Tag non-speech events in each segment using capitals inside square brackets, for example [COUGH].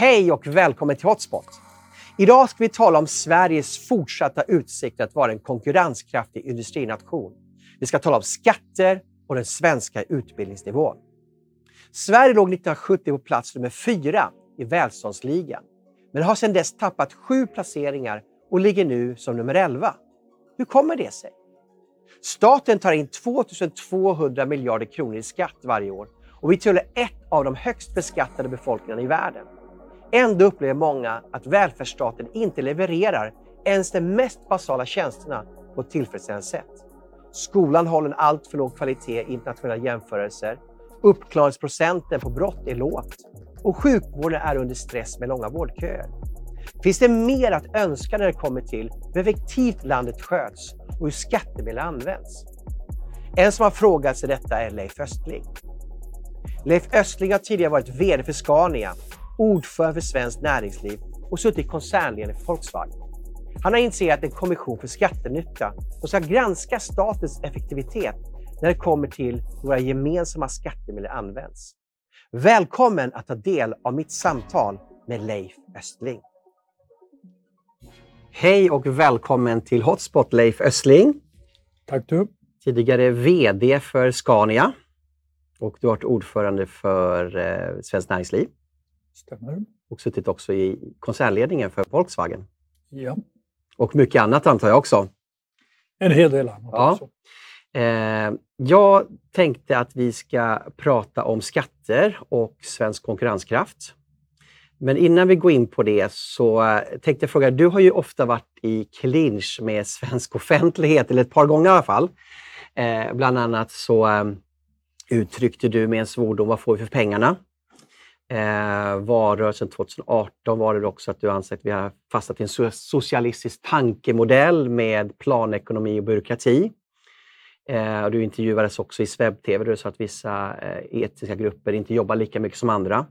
Hej och välkommen till Hotspot! Idag ska vi tala om Sveriges fortsatta utsikter att vara en konkurrenskraftig industrination. Vi ska tala om skatter och den svenska utbildningsnivån. Sverige låg 1970 på plats nummer fyra i välståndsligan, men har sedan dess tappat sju placeringar och ligger nu som nummer 11. Hur kommer det sig? Staten tar in 2 200 miljarder kronor i skatt varje år och vi tillhör ett av de högst beskattade befolkningarna i världen. Ändå upplever många att välfärdsstaten inte levererar ens de mest basala tjänsterna på ett tillfredsställande sätt. Skolan håller en alltför låg kvalitet i internationella jämförelser. Uppklaringsprocenten på brott är lågt och sjukvården är under stress med långa vårdköer. Finns det mer att önska när det kommer till hur effektivt landet sköts och hur skattemedel används? En som har frågat sig detta är Leif Östling. Leif Östling har tidigare varit VD för Scania, ordförande för Svenskt Näringsliv och suttit koncernledare för Volkswagen. Han har initierat en kommission för skattenytta som ska granska statens effektivitet när det kommer till hur våra gemensamma skattemedel används. Välkommen att ta del av mitt samtal med Leif Östling. Hej och välkommen till Hotspot Leif Östling. Tack du. Tidigare VD för Scania och du har varit ordförande för eh, Svenskt Näringsliv. Stämmer. Och suttit också i koncernledningen för Volkswagen. Ja. Och mycket annat antar jag också. En hel del annat Ja. också. Eh, jag tänkte att vi ska prata om skatter och svensk konkurrenskraft. Men innan vi går in på det så eh, tänkte jag fråga, du har ju ofta varit i clinch med svensk offentlighet, eller ett par gånger i alla fall. Eh, bland annat så eh, uttryckte du med en svordom, vad får vi för pengarna? Eh, valrörelsen 2018 var det också att du ansåg att vi har fastnat i en socialistisk tankemodell med planekonomi och byråkrati. Eh, och du intervjuades också i Sveb-TV där du sa att vissa eh, etniska grupper inte jobbar lika mycket som andra.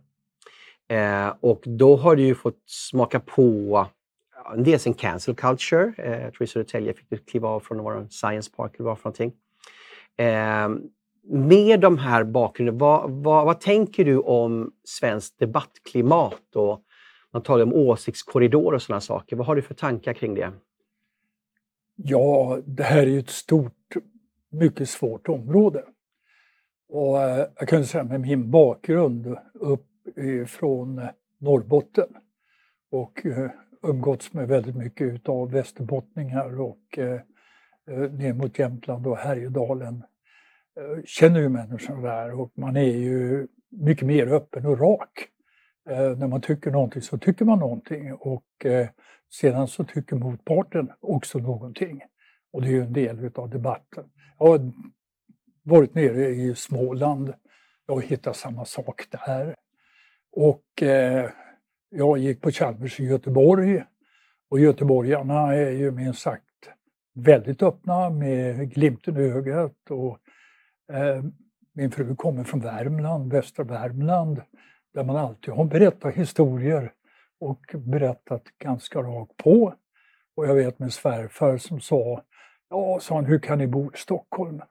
Eh, och då har du ju fått smaka på dels en cancel culture. Eh, jag tror i Södertälje fick du kliva av från vår science park eller vad för någonting. Eh, med de här bakgrunden, vad, vad, vad tänker du om svenskt debattklimat? Och man talar om åsiktskorridor och sådana saker. Vad har du för tankar kring det? Ja, det här är ju ett stort, mycket svårt område. Och eh, jag kan säga med min bakgrund upp från Norrbotten och eh, umgåtts med väldigt mycket utav västerbottningar och eh, ner mot Jämtland och Härjedalen. Eh, känner ju människorna där och man är ju mycket mer öppen och rak. Eh, när man tycker någonting så tycker man någonting och eh, sedan så tycker motparten också någonting. Och det är ju en del utav debatten. Jag har varit nere i Småland, jag har hittat samma sak där. Och eh, jag gick på Chalmers i Göteborg och göteborgarna är ju minst sagt väldigt öppna med glimten i ögat. Och, Eh, min fru kommer från Värmland, västra Värmland, där man alltid har berättat historier och berättat ganska rakt på. Och jag vet min svärfar som sa, ja, sa han, hur kan ni bo i Stockholm?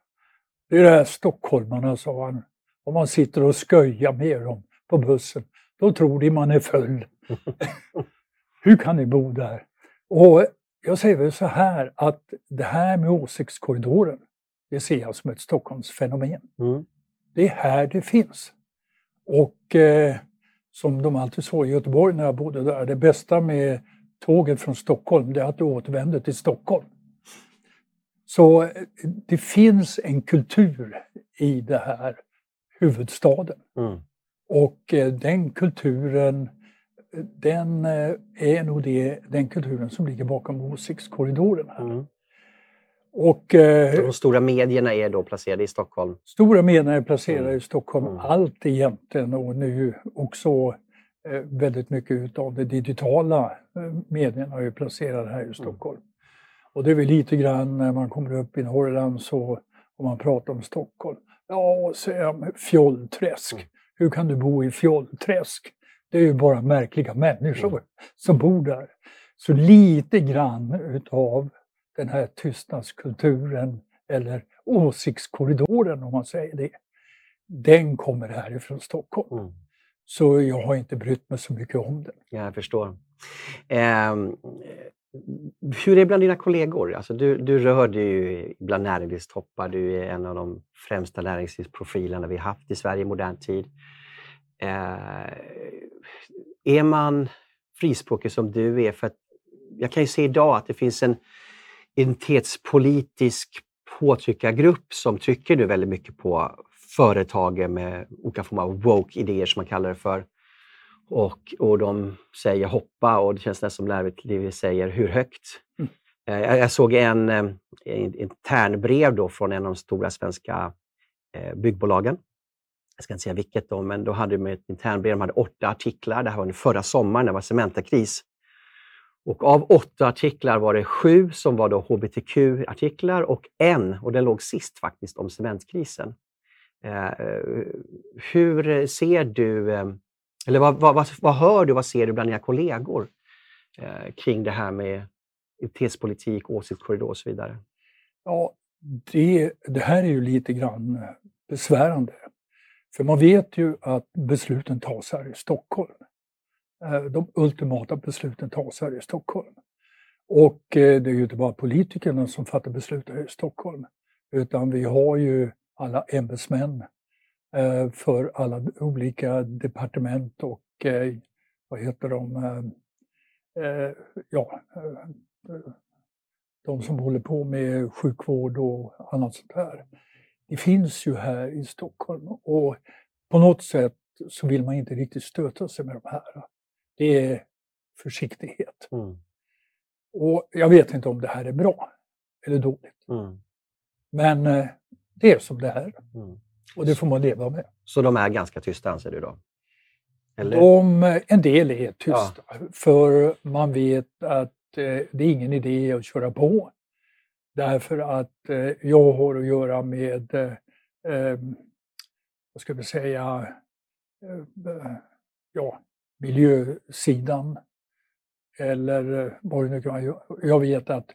Det är det här stockholmarna, sa han. Om man sitter och sköjar med dem på bussen, då tror de man är full. [LAUGHS] hur kan ni bo där? Och jag säger väl så här att det här med åsiktskorridoren, det ser jag som ett Stockholmsfenomen. Mm. Det är här det finns. Och eh, som de alltid sa i Göteborg när jag bodde där, det bästa med tåget från Stockholm det är att du återvänder till Stockholm. Så eh, det finns en kultur i det här huvudstaden. Mm. Och eh, den kulturen, eh, den eh, är nog det, den kulturen som ligger bakom åsiktskorridoren här. Mm. Och eh, De stora medierna är då placerade i Stockholm. Stora medier är placerade Mm. i Stockholm, Mm. allt egentligen och nu också eh, väldigt mycket utav det digitala eh, medierna är ju placerade här i Stockholm. Och det är väl lite grann när man kommer upp i Norrland så om man pratar om Stockholm. Ja, säger jag, fjollträsk. Mm. Hur kan du bo i fjollträsk? Det är ju bara märkliga människor Mm. som bor där. Så lite grann utav den här tystnadskulturen eller åsiktskorridoren om man säger det, den kommer härifrån Stockholm. Mm. Så jag har inte brytt mig så mycket om det. Ja, jag förstår. Eh, hur är det bland dina kollegor? Alltså du, du rör dig ju bland näringslivstoppar. Du är en av de främsta näringslivsprofilerna vi haft i Sverige i modern tid. Eh, är man frispråkig som du är? För jag kan ju se idag att det finns en identitetspolitisk påtryckargrupp som trycker nu väldigt mycket på företagen med olika former av woke-idéer som man kallar det för. Och, och de säger hoppa och det känns nästan som näringslivet säger hur högt. Mm. Eh, jag, jag, såg en, eh, en internbrev då från en av de stora svenska eh, byggbolagen. Jag ska inte säga vilket då, men då hade de ett internbrev. De hade åtta artiklar. Det här var under förra sommaren, det var cementakris. Och av åtta artiklar var det sju som var då hbtq-artiklar och en, och den låg sist faktiskt, om cementkrisen. Eh, eh, hur ser du eh, eller vad, vad, vad, vad hör du, vad ser du bland dina kollegor eh, kring det här med identitetspolitik, åsiktskorridor och så vidare? Ja, det, det här är ju lite grann eh, besvärande. För man vet ju att besluten tas här i Stockholm. Eh, de ultimata besluten tas här i Stockholm. Och eh, det är ju inte bara politikerna som fattar beslut här i Stockholm, utan vi har ju alla ämbetsmän eh, för alla olika departement och vad heter de, ja, de som håller på med sjukvård och annat sånt där. Det finns ju här i Stockholm och på något sätt så vill man inte riktigt stöta sig med de här. Det är försiktighet. Mm. Och jag vet inte om det här är bra eller dåligt. Mm. Men det är som det är. Mm. Och det får man leva med. Så de är ganska tysta anser du då? Eller? De, en del är tysta, ja. för man vet att eh, det är ingen idé att köra på. Därför att eh, jag har att göra med, eh, vad ska vi säga, eh, ja, miljösidan. Eller eh, vad det nu kan vara. Jag vet att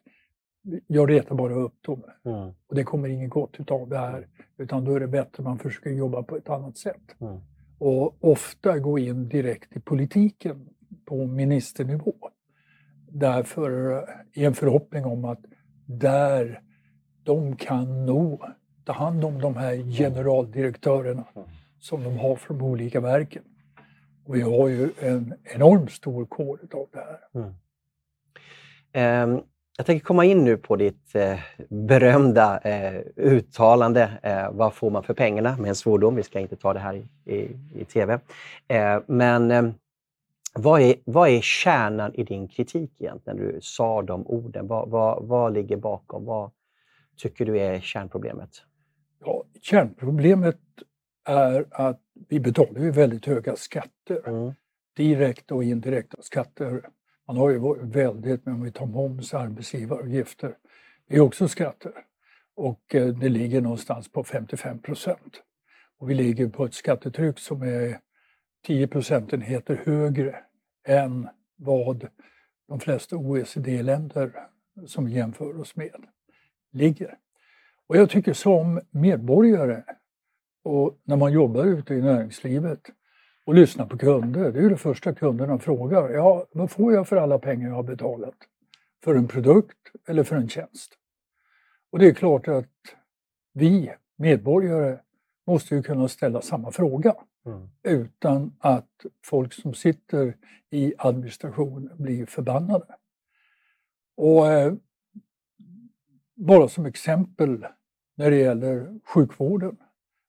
jag retar bara upp dem. Mm. Och det kommer inget gott utav det här. Utan då är det bättre att man försöker jobba på ett annat sätt. Mm. Och ofta gå in direkt i politiken på ministernivå. Därför i en förhoppning om att där de kan nog ta hand om de här generaldirektörerna som de har från de olika verken. Och vi har ju en enormt stor kår av det här. Mm. Um, jag tänker komma in nu på ditt eh, berömda eh, uttalande. Eh, vad får man för pengarna? Med en svordom. Vi ska inte ta det här i, i, i TV. Eh, men eh, vad, är, vad är kärnan i din kritik egentligen? Du sa de orden. Vad, vad, vad ligger bakom? Vad tycker du är kärnproblemet? Ja, kärnproblemet är att vi betalar ju väldigt höga skatter. Mm. Direkta och indirekta skatter man har ju väldigt, men om vi tar moms, arbetsgivaravgifter, det är också skatter. Och eh, det ligger någonstans på 55 procent. Och vi ligger på ett skattetryck som är 10 procentenheter högre än vad de flesta OECD-länder som vi jämför oss med ligger. Och jag tycker som medborgare och när man jobbar ute i näringslivet och lyssna på kunder. Det är det första kunderna frågar. Ja, vad får jag för alla pengar jag har betalat? För en produkt eller för en tjänst? Och det är klart att vi medborgare måste ju kunna ställa samma fråga mm. utan att folk som sitter i administration blir förbannade. Och eh, bara som exempel när det gäller sjukvården,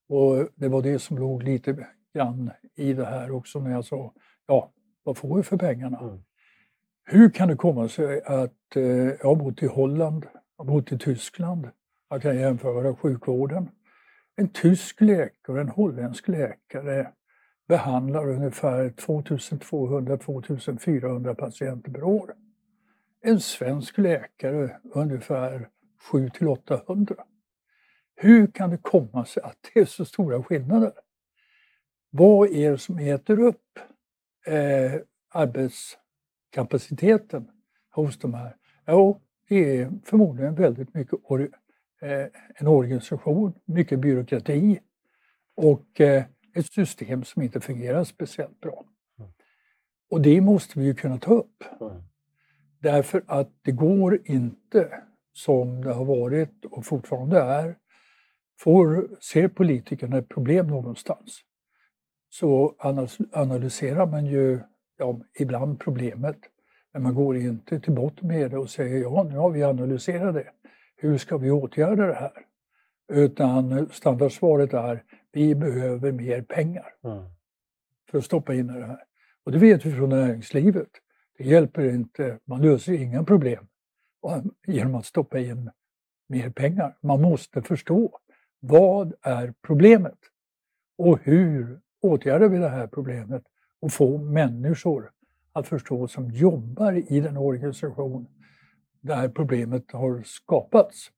och det var det som låg lite grann i det här också när jag sa, ja, vad får vi för pengarna? Mm. Hur kan det komma sig att eh, jag har bott i Holland, jag har bott i Tyskland, jag kan jämföra sjukvården. En tysk läkare och en holländsk läkare behandlar ungefär 2200-2400 patienter per år. En svensk läkare ungefär 700-800. Hur kan det komma sig att det är så stora skillnader? Vad är det som äter upp eh, arbetskapaciteten hos de här? Jo, det är förmodligen väldigt mycket or eh, en organisation, mycket byråkrati och eh, ett system som inte fungerar speciellt bra. Mm. Och det måste vi ju kunna ta upp. Mm. Därför att det går inte som det har varit och fortfarande är. Får, ser politikerna ett problem någonstans så analyserar man ju ja, ibland problemet men man går inte till botten med det och säger ja, nu har vi analyserat det. Hur ska vi åtgärda det här? Utan standardsvaret är vi behöver mer pengar mm. för att stoppa in det här. Och det vet vi från näringslivet. Det hjälper inte, man löser inga problem genom att stoppa in mer pengar. Man måste förstå vad är problemet och hur åtgärdar vi det här problemet och få människor att förstå som jobbar i den organisation där problemet har skapats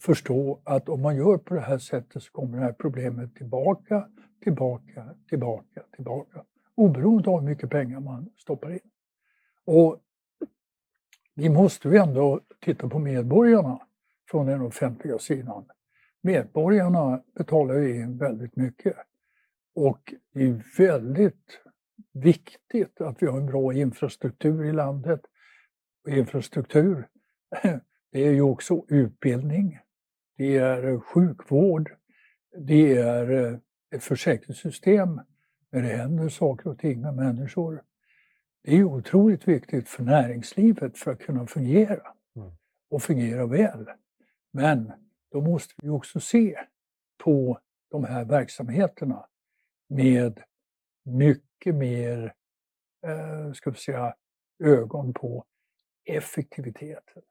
förstå att om man gör på det här sättet så kommer det här problemet tillbaka, tillbaka, tillbaka, tillbaka. Oberoende av hur mycket pengar man stoppar in. Och vi måste ju ändå titta på medborgarna från den offentliga sidan. Medborgarna betalar ju in väldigt mycket. Och det är väldigt viktigt att vi har en bra infrastruktur i landet. Och infrastruktur, [LAUGHS] det är ju också utbildning, det är sjukvård, det är ett försäkringssystem när det händer saker och ting med människor. Det är otroligt viktigt för näringslivet för att kunna fungera mm. och fungera väl. Men då måste vi också se på de här verksamheterna med mycket mer eh, ska vi säga, ögon på effektiviteten,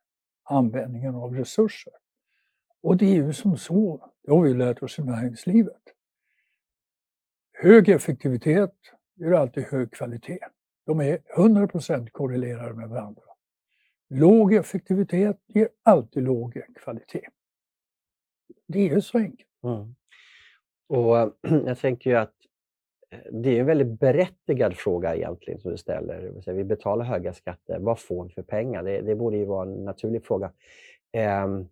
användningen av resurser. Och det är ju som så, det har vi lärt oss i näringslivet. Hög effektivitet ger alltid hög kvalitet. De är 100% korrelerade med varandra. Låg effektivitet ger alltid låg kvalitet. Det är så enkelt. Mm. Och [CLEARS THROAT] jag tänker ju att eh, det är en väldigt berättigad fråga egentligen som du ställer. Vi betalar höga skatter, vad får vi för pengar? Det, det borde ju vara en naturlig fråga. Um,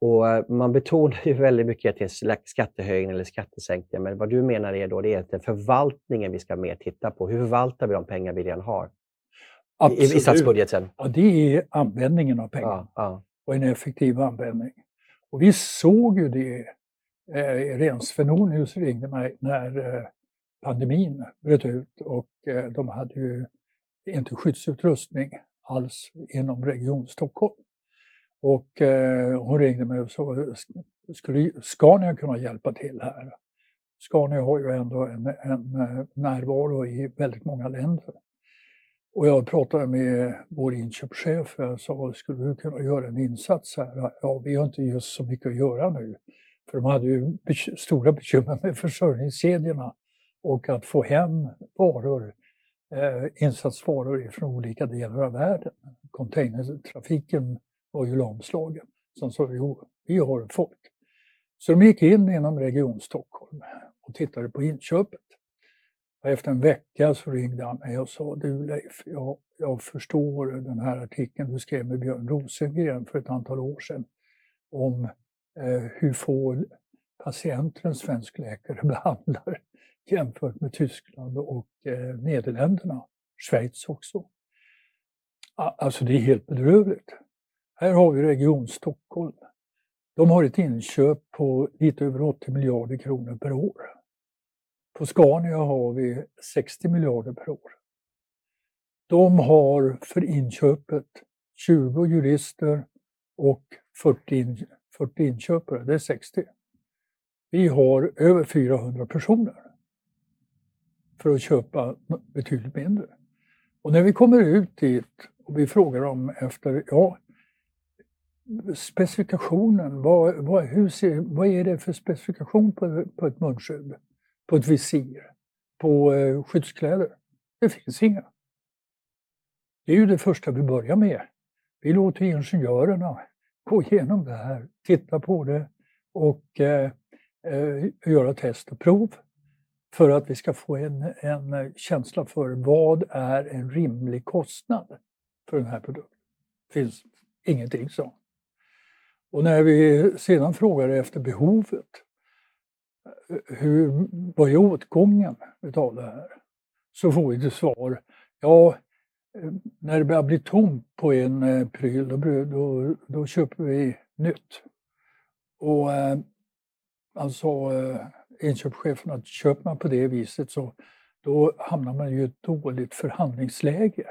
och eh, man betonar ju [LAUGHS] väldigt mycket att det är skattehöjning eller skattesänkningar, men vad du menar är då det är att förvaltningen vi ska mer titta på. Hur förvaltar vi de pengar vi redan har i, i statsbudgeten? Ja, det är användningen av pengar ja, ja. och en effektiv användning. Och vi såg ju det, eh, Rens Svenonius ringde mig när eh, pandemin bröt ut och eh, de hade ju inte skyddsutrustning alls inom Region Stockholm. Och eh, hon ringde mig och sa, skulle Scania kunna hjälpa till här? Scania har ju ändå en, en eh, närvaro i väldigt många länder. Och jag pratade med vår inköpschef och sa, skulle du kunna göra en insats här? Ja, vi har inte just så mycket att göra nu. För de hade ju stora bekymmer med försörjningskedjorna och att få hem varor, eh, insatsvaror från olika delar av världen. Containertrafiken var ju lamslagen. Som sa, jo, vi har folk. Så de gick in inom Region Stockholm och tittade på inköpet. Och efter en vecka så ringde han mig och sa, du Leif, jag, jag förstår den här artikeln du skrev med Björn Rosengren för ett antal år sedan om eh, hur få patienter en svensk läkare [LAUGHS] behandlar jämfört med Tyskland och eh, Nederländerna, Schweiz också. Alltså det är helt bedrövligt. Här har vi Region Stockholm. De har ett inköp på lite över 80 miljarder kronor per år. På Scania har vi 60 miljarder per år. De har för inköpet 20 jurister och 40, in, 40 inköpare, det är 60. Vi har över 400 personer för att köpa betydligt mindre. Och när vi kommer ut dit och vi frågar dem efter, ja, specifikationen, vad, vad, hur ser, vad är det för specifikation på, på ett munskydd, på ett visir, på eh, skyddskläder? Det finns inga. Det är ju det första vi börjar med. Vi låter ingenjörerna gå igenom det här, titta på det och eh, eh, göra test och prov för att vi ska få en, en känsla för vad är en rimlig kostnad för den här produkten. Det finns ingenting sånt. Och när vi sedan frågar efter behovet hur, vad är åtgången utav det här? Så får vi till svar, ja, eh, när det börjar bli tomt på en eh, pryl, då, då, då köper vi nytt. Och eh, sa, eh, inköpschefen att köper man på det viset så då hamnar man i ett dåligt förhandlingsläge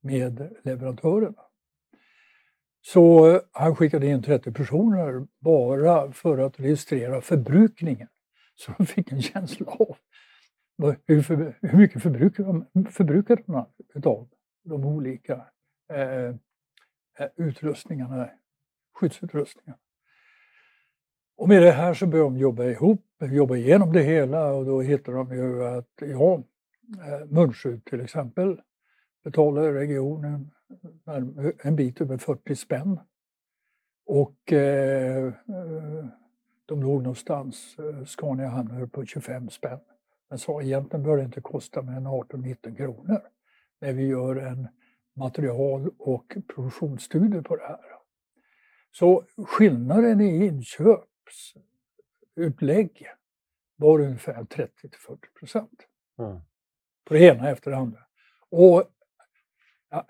med leverantörerna. Så eh, han skickade in 30 personer bara för att registrera förbrukningen. [LAUGHS] Så de fick en känsla av hur, för, hur mycket förbrukade, förbrukade man utav de olika eh, eh utrustningarna, skyddsutrustningarna. Och med det här så började de jobba ihop, jobba igenom det hela och då hittade de ju att, ja, eh, munskydd till exempel betalar regionen en bit över 40 spänn. Och eh, eh de låg någonstans, eh, Scania hamnade på 25 spänn. Men sa egentligen bör det inte kosta mer än 18-19 kronor när vi gör en material och produktionsstudie på det här. Så skillnaden i inköpsutlägg var ungefär 30 40 procent. Mm. På det ena efter det andra. Och ja,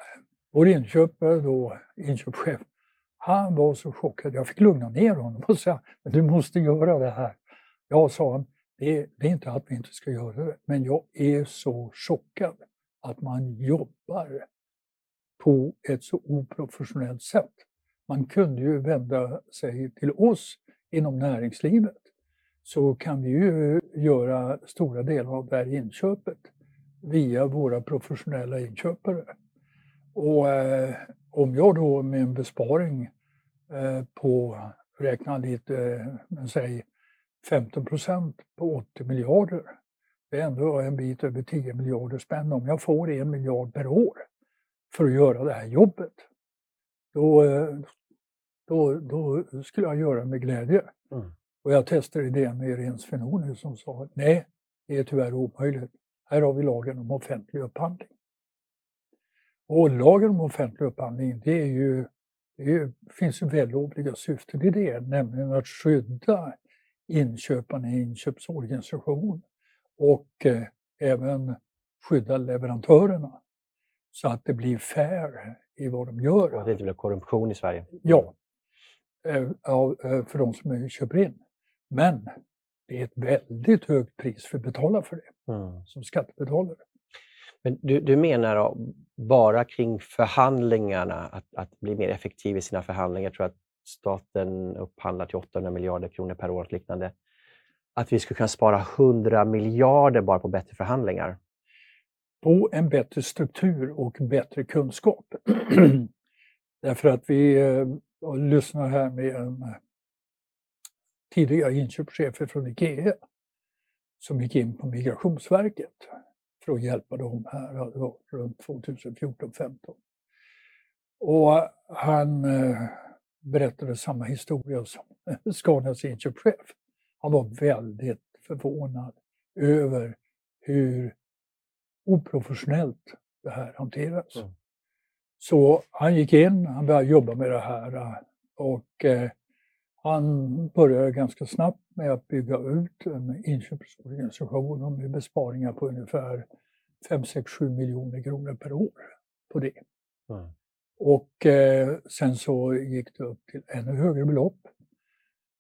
vår inköpare då, inköpschef, han var så chockad. Jag fick lugna ner honom och säga, men du måste göra det här. Jag sa han, det, det är inte att vi inte ska göra det, men jag är så chockad att man jobbar på ett så oprofessionellt sätt. Man kunde ju vända sig till oss inom näringslivet så kan vi ju göra stora delar av det här inköpet via våra professionella inköpare. Och eh, om jag då med en besparing på, räkna lite, eh, säg 15 procent på 80 miljarder det är ändå en bit över 10 miljarder spänn. Om jag får en miljard per år för att göra det här jobbet, då, då, då skulle jag göra det med glädje. Mm. Och jag testade det med Irene Svenoni som sa nej, det är tyvärr omöjligt. Här har vi lagen om offentlig upphandling. Och lagen om offentlig upphandling, det, är ju, det finns ju vällovliga syften i det, nämligen att skydda inköparna i inköpsorganisation och eh, även skydda leverantörerna så att det blir fair i vad de gör. Och att det inte blir korruption i Sverige. Ja, eh, eh, för de som köper in. Men det är ett väldigt högt pris för att betala för det, mm. som skattebetalare. Men du, du menar bara kring förhandlingarna, att, att bli mer effektiv i sina förhandlingar. Jag tror att staten upphandlar till 800 miljarder kronor per år, och liknande att vi skulle kunna spara 100 miljarder bara på bättre förhandlingar? På en bättre struktur och bättre kunskap. [CLEARS THROAT] Därför att vi eh, jag lyssnar här med en eh, tidigare inköpschef från IKEA som gick in på Migrationsverket för att hjälpa dem här, det var runt 2014-15. Och han eh, berättade samma historia som [LAUGHS] Scanias inköpschef. Han var väldigt förvånad över hur oprofessionellt det här hanteras. Mm. Så han gick in, han började jobba med det här och eh, han började ganska snabbt med att bygga ut en inköpsorganisation med besparingar på ungefär 5, 6, 7 miljoner kronor per år på det. Mm. Och eh, sen så gick det upp till ännu högre belopp.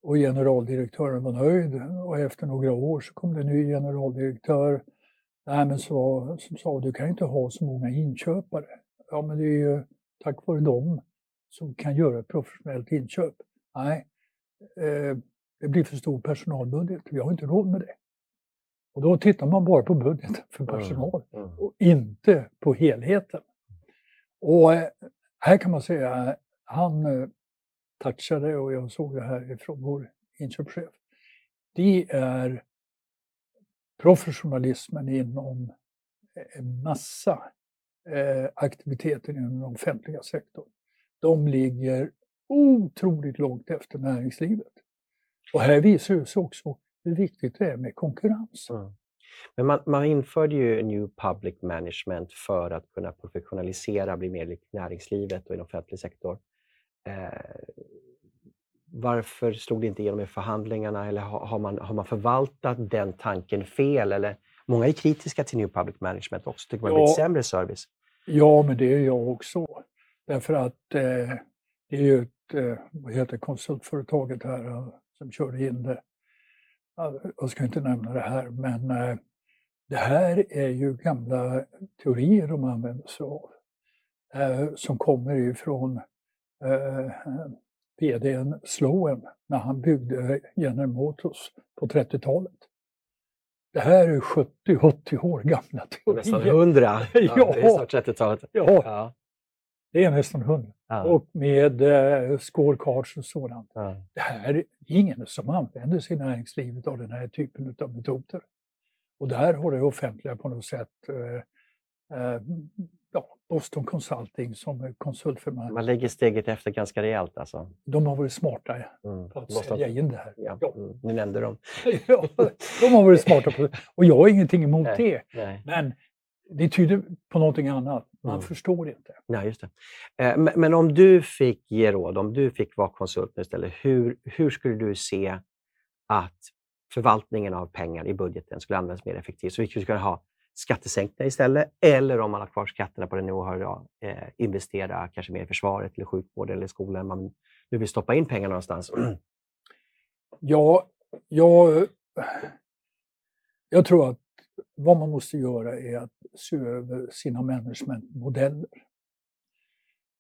Och generaldirektören var nöjd och efter några år så kom det en ny generaldirektör Nej, men så, som sa du kan inte ha så många inköpare. Ja, men det är ju tack vare dem som kan göra ett professionellt inköp. Nej, det blir för stor personalbudget. Vi har inte råd med det. Och då tittar man bara på budgeten [LAUGHS] för personal och inte på helheten. Och eh, här kan man säga, han eh, touchade och jag såg det här ifrån vår inköpschef. Det är professionalismen inom en massa eh, aktiviteter inom den offentliga sektorn. De ligger otroligt långt efter näringslivet. Och här visar det sig också hur viktigt det är med konkurrens. Mm. Men man, man, införde ju New Public Management för att kunna professionalisera, bli mer likt näringslivet och i offentlig sektor. Eh, Varför slog det inte igenom i förhandlingarna eller har, har, man, har man förvaltat den tanken fel? Eller, många är kritiska till New Public Management också, tycker man ja, blir sämre service. Ja, men det är jag också. Därför att eh, det är ju vad heter konsultföretaget här eh, som körde in det. Jag ska inte nämna det här, men eh, det här är ju gamla teorier de använder sig av. Eh, som kommer ifrån eh, VDn Sloan när han byggde General Motors på 30-talet. Det här är 70-80 år gamla teorier. Nästan 100. Ja, ja. Det är snart 30-talet. Ja. ja. Det är nästan 100. Ja. Och med eh, scorecards och sådant. Ja. Det här är ingen som använder sig i näringslivet av den här typen av metoder. Och där har det offentliga på något sätt eh, eh, ja, Boston Consulting som konsultfirma. Man lägger steget efter ganska rejält alltså? De har varit smarta mm. på att Boston... sälja in det här. Ja. ja. Mm. Ni nämnde dem. [LAUGHS] ja, de har varit smarta på det. Och jag har ingenting emot nej, det. Nej. Men det tyder på någonting annat. Man mm. förstår inte. Ja, just det. Eh, men, om du fick ge råd, om du fick vara konsult istället, hur, hur skulle du se att förvaltningen av pengar i budgeten skulle användas mer effektivt? Så vi skulle kunna ha skattesänkningar istället. Eller om man har kvar skatterna på den nivå har idag, eh, investera kanske mer i försvaret, eller sjukvård eller skolan. Man nu vill stoppa in pengar någonstans. Ja, jag, jag tror att vad man måste göra är att se över sina managementmodeller.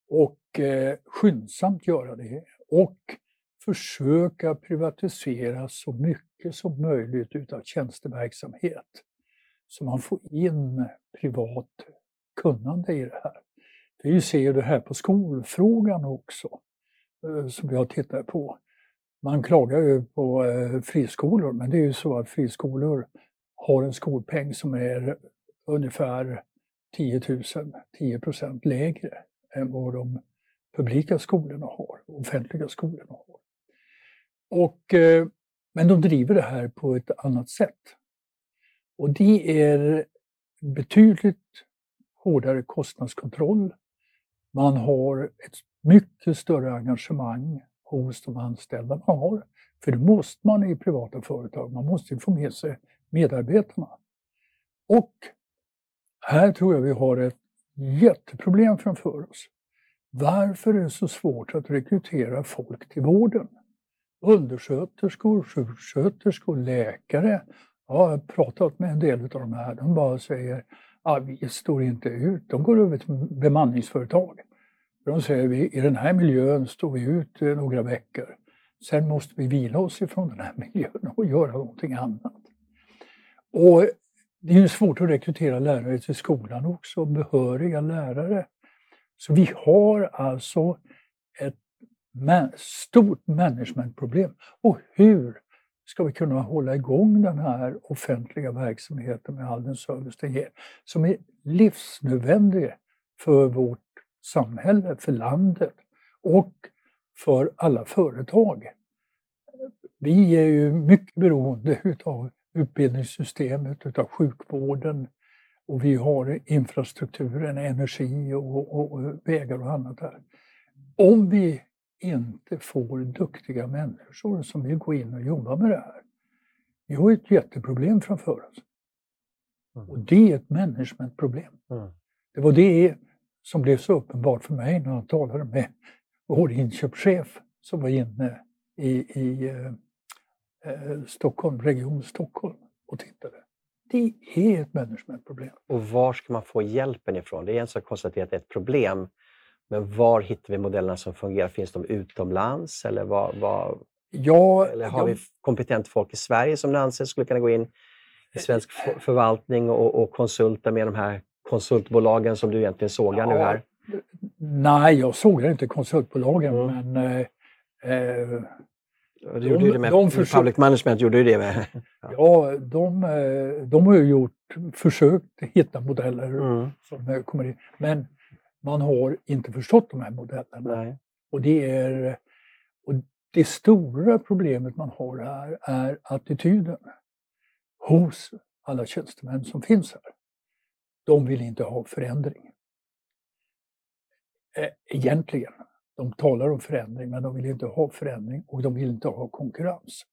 Och eh, skyndsamt göra det. Och försöka privatisera så mycket som möjligt utav tjänsteverksamhet så man får in privat kunnande i det här. Vi ser det här på skolfrågan också, eh, som vi har tittat på. Man klagar ju på eh, friskolor, men det är ju så att friskolor har en skolpeng som är ungefär 10 000, 10 procent lägre än vad de publika skolorna har, offentliga skolorna har. Och, eh, men de driver det här på ett annat sätt. Och det är betydligt hårdare kostnadskontroll. Man har ett mycket större engagemang hos de anställda man har. För det måste man i privata företag. Man måste få med sig medarbetarna. Och här tror jag vi har ett jätteproblem framför oss. Varför är det så svårt att rekrytera folk till vården? Undersköterskor, sjuksköterskor, läkare jag har pratat med en del av de här. De bara säger att vi står inte ut. De går över till bemanningsföretag. De säger vi i den här miljön står vi ut eh, några veckor. Sen måste vi vila oss ifrån den här [LAUGHS] miljön och göra någonting annat. Och det är ju svårt att rekrytera lärare till skolan också, behöriga lärare. Så vi har alltså ett stort managementproblem. Och hur ska vi kunna hålla igång den här offentliga verksamheten med all den service den ger, som är livsnödvändig för vårt samhälle, för landet och för alla företag. Vi är ju mycket beroende utav utbildningssystemet, utav sjukvården och vi har infrastrukturen, energi och, och, och vägar och annat där. Om vi inte får duktiga människor som vill gå in och jobba med det här. Vi har ett jätteproblem framför oss. Mm. Och det är ett managementproblem. Mm. Det var det som blev så uppenbart för mig när jag talade med vår inköpschef som var inne i, i eh, eh, Stockholm, Region Stockholm och tittade. Det är ett managementproblem. Och var ska man få hjälpen ifrån? Det är en sak att konstatera att det är ett problem. Men var hittar vi modellerna som fungerar? Finns de utomlands? Eller, var, var, ja, eller har ja. vi kompetent folk i Sverige som ni anser skulle kunna gå in i svensk förvaltning och, och konsulta med de här konsultbolagen som du egentligen sågar ja, nu här? Nej, jag sågar inte konsultbolagen, mm. men eh, eh du gjorde de, det med de försök... Public Management, gjorde ju det med. Ja, [LAUGHS] ja de, eh, de har ju gjort, försökt hitta modeller mm. som kommer in. Men man har inte förstått de här modellerna. Nej. Och det, är, och det stora problemet man har här är attityden hos alla tjänstemän som finns här. De vill inte ha förändring. Eh, egentligen. De talar om förändring men de vill inte ha förändring och de vill inte ha konkurrens.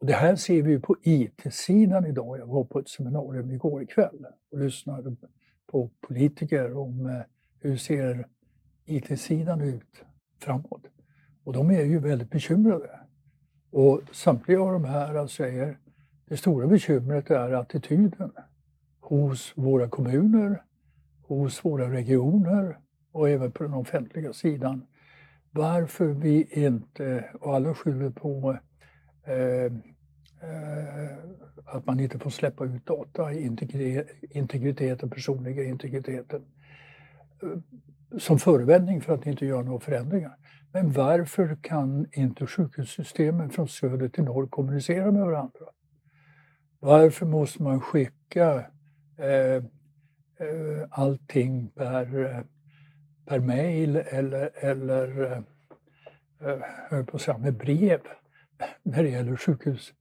Och det här ser vi på IT-sidan idag. Jag var på ett seminarium igår kväll och lyssnade på politiker om eh, hur ser IT-sidan ut framåt. Och de är ju väldigt bekymrade. Och samtliga av de här säger det stora bekymret är attityden hos våra kommuner, hos våra regioner och även på den offentliga sidan. Varför vi inte, och alla skyller på eh, eh, att man inte får släppa ut data, integriteten, personliga integriteten, eh, som förevändning för att inte göra några förändringar. Men varför kan inte sjukhussystemen från söder till norr kommunicera med varandra? Varför måste man skicka eh, eh, allting per, eh, per mail eller, eller eh, eh på att säga, med brev när det gäller sjukhus,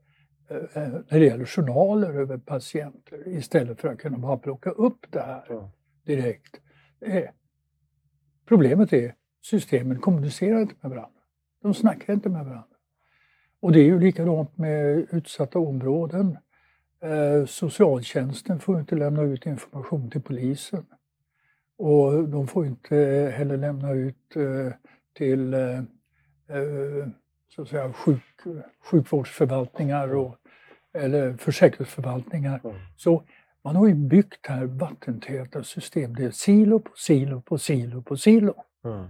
eh, när det gäller journaler över patienter istället för att kunna bara plocka upp det här direkt. Problemet är systemen kommunicerar inte med varandra. De snackar inte med varandra. Och det är ju likadant med utsatta områden. Eh, socialtjänsten får inte lämna ut information till polisen. Och de får inte heller lämna ut eh, till eh, så att säga, sjuk, sjukvårdsförvaltningar och, eller försäkringsförvaltningar. Mm. Så man har ju byggt här vattentäta system. Det är silo på silo på silo på silo. Mm.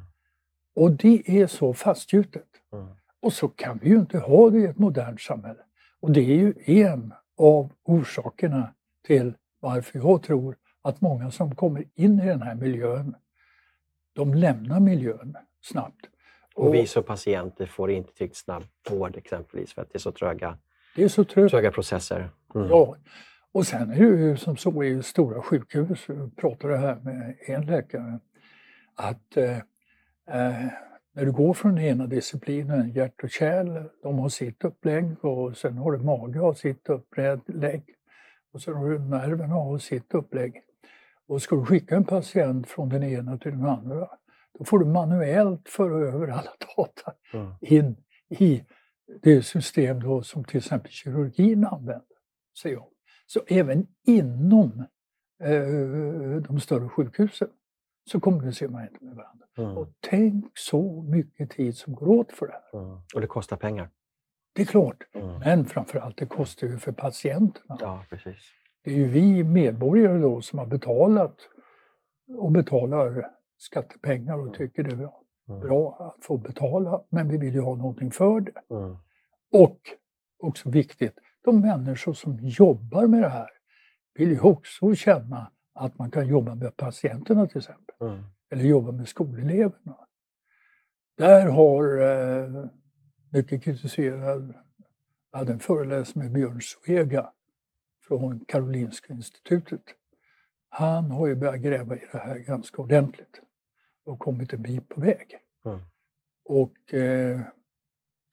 Och det är så fastgjutet. Mm. Och så kan vi ju inte ha det i ett modernt samhälle. Och det är ju en av orsakerna till varför jag tror att många som kommer in i den här miljön, de lämnar miljön snabbt. Och, och vi som patienter får inte tillräckligt snabb vård exempelvis för att det är så tröga, det är så tröga. tröga processer. Mm. Ja, och sen är det ju som så i stora sjukhus, jag pratade här med en läkare, att eh, eh när du går från den ena disciplinen, hjärt och kärl, de har sitt upplägg och sen har du mage har sitt upplägg och sen har du nerverna har sitt upplägg. Och ska du skicka en patient från den ena till den andra, då får du manuellt föra över alla [LAUGHS] data mm. in i det system då som till exempel kirurgin använder sig av. Så även inom eh, de större sjukhusen så kommunicerar man inte med varandra. Mm. Och tänk så mycket tid som går åt för det här. Mm. Och det kostar pengar. Det är klart, mm. men framförallt det kostar ju för patienterna. Ja, precis. Det är ju vi medborgare då som har betalat och betalar skattepengar och mm. tycker det är bra, mm. bra att få betala, men vi vill ju ha någonting för det. Mm. Och också viktigt, de människor som jobbar med det här vill ju också känna att man kan jobba med patienterna till exempel. Mm. Eller jobba med skoleleverna. Där har eh, mycket kritiserad, jag hade en föreläsning med Björn Svega från Karolinska institutet. Han har ju börjat gräva i det här ganska ordentligt och kommit en bit på väg. Mm. Och eh,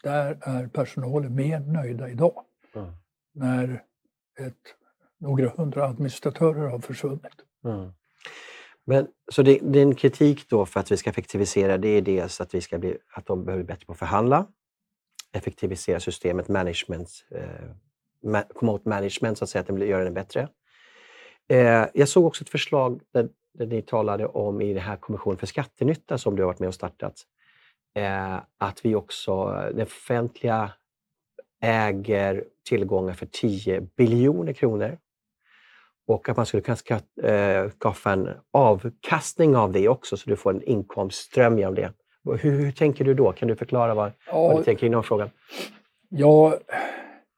där är personalen mer nöjda idag mm. när ett några hundra administratörer har försvunnit. Mm. Men, så det, din kritik då för att vi ska effektivisera, det är dels att, vi ska bli, att de behöver bli bättre på att förhandla, effektivisera systemet, management, eh, komma åt management, så att säga, att det göra det bättre. Eh, jag såg också ett förslag där, där ni talade om i den här kommissionen för skattenytta som du har varit med och startat, eh, att vi också, den offentliga äger tillgångar för 10 biljoner kronor och att man skulle kunna skaffa en avkastning av det också så du får en inkomstström av det. Hur, hur, tänker du då? Kan du förklara vad, ja, vad du tänker inom frågan? Ja,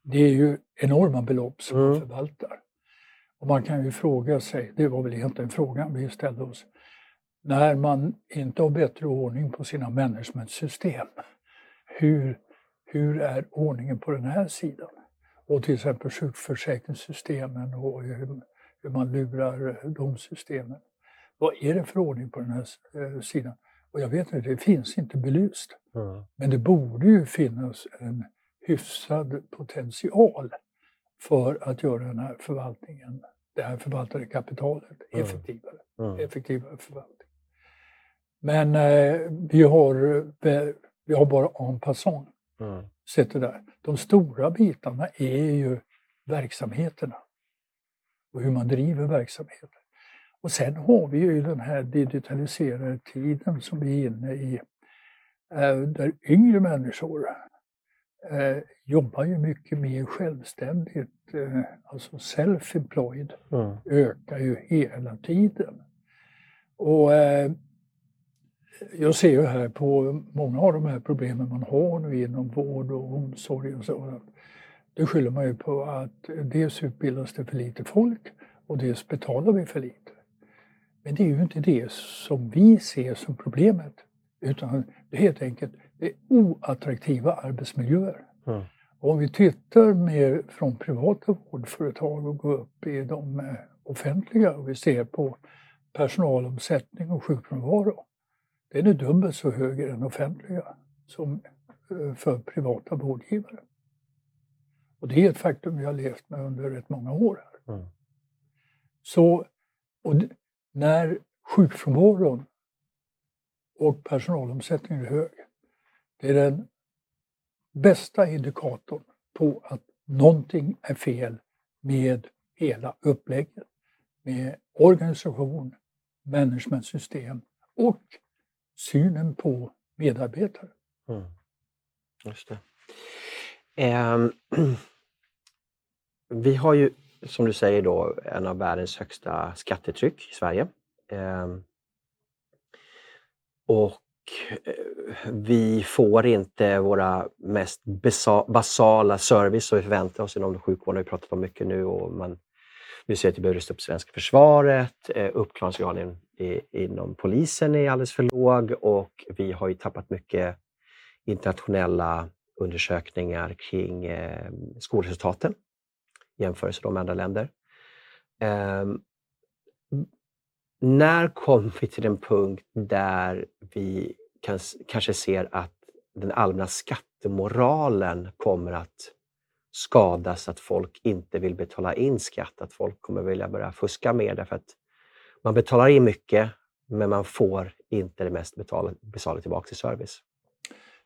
det är ju enorma belopp som mm. man förvaltar. Och man kan ju fråga sig, det var väl egentligen frågan vi ställde oss, när man inte har bättre ordning på sina managementsystem, hur, hur är ordningen på den här sidan? Och till exempel sjukförsäkringssystemen och hur man lurar de systemen. Vad är det för ordning på den här eh, sidan? Och jag vet inte, det finns inte belyst. Mm. Men det borde ju finnas en hyfsad potential för att göra den här förvaltningen, det här förvaltade kapitalet, effektivare. Mm. effektivare förvaltning. Men eh, vi, har, eh, vi har bara en passant mm. sett det där. De stora bitarna är ju verksamheterna och hur man driver verksamheten. Och sen har vi ju den här digitaliserade tiden som vi är inne i, eh, där yngre människor eh, jobbar ju mycket mer självständigt. Eh, alltså self-employed mm. ökar ju hela tiden. Och eh, jag ser ju här på många av de här problemen man har nu inom vård och omsorg och sådant. Det skyller man ju på att dels utbildas det för lite folk och dels betalar vi för lite. Men det är ju inte det som vi ser som problemet. Utan det är helt enkelt det är oattraktiva arbetsmiljöer. Mm. Om vi tittar mer från privata vårdföretag och går upp i de eh, offentliga och vi ser på personalomsättning och sjukfrånvaro. Den är dubbelt så hög i den offentliga som eh, för privata vårdgivare. Och det är ett faktum vi har levt med under rätt många år. Här. Mm. Så, och när sjukfrånvaron och personalomsättningen är hög, det är den bästa indikatorn på att någonting är fel med hela upplägget. Med organisation, managementsystem och synen på medarbetare. Mm. Just det. Ehm, [CLEARS THROAT] vi har ju som du säger då en av världens högsta skattetryck i Sverige. Eh, och Eh, vi får inte våra mest basala service som vi förväntar oss inom sjukvården, har vi pratat om mycket nu. Och man, vi ser att vi behöver rusta upp svenska försvaret, eh, uppklaringsgraden inom polisen är alldeles för låg och vi har ju tappat mycket internationella undersökningar kring eh, skolresultaten i jämförelse med andra länder. Ehm, när kom vi till den punkt där vi kan, kanske ser att den allmänna skattemoralen kommer att skadas, att folk inte vill betala in skatt, att folk kommer vilja börja fuska mer därför att man betalar in mycket men man får inte det mest betalade tillbaka till service.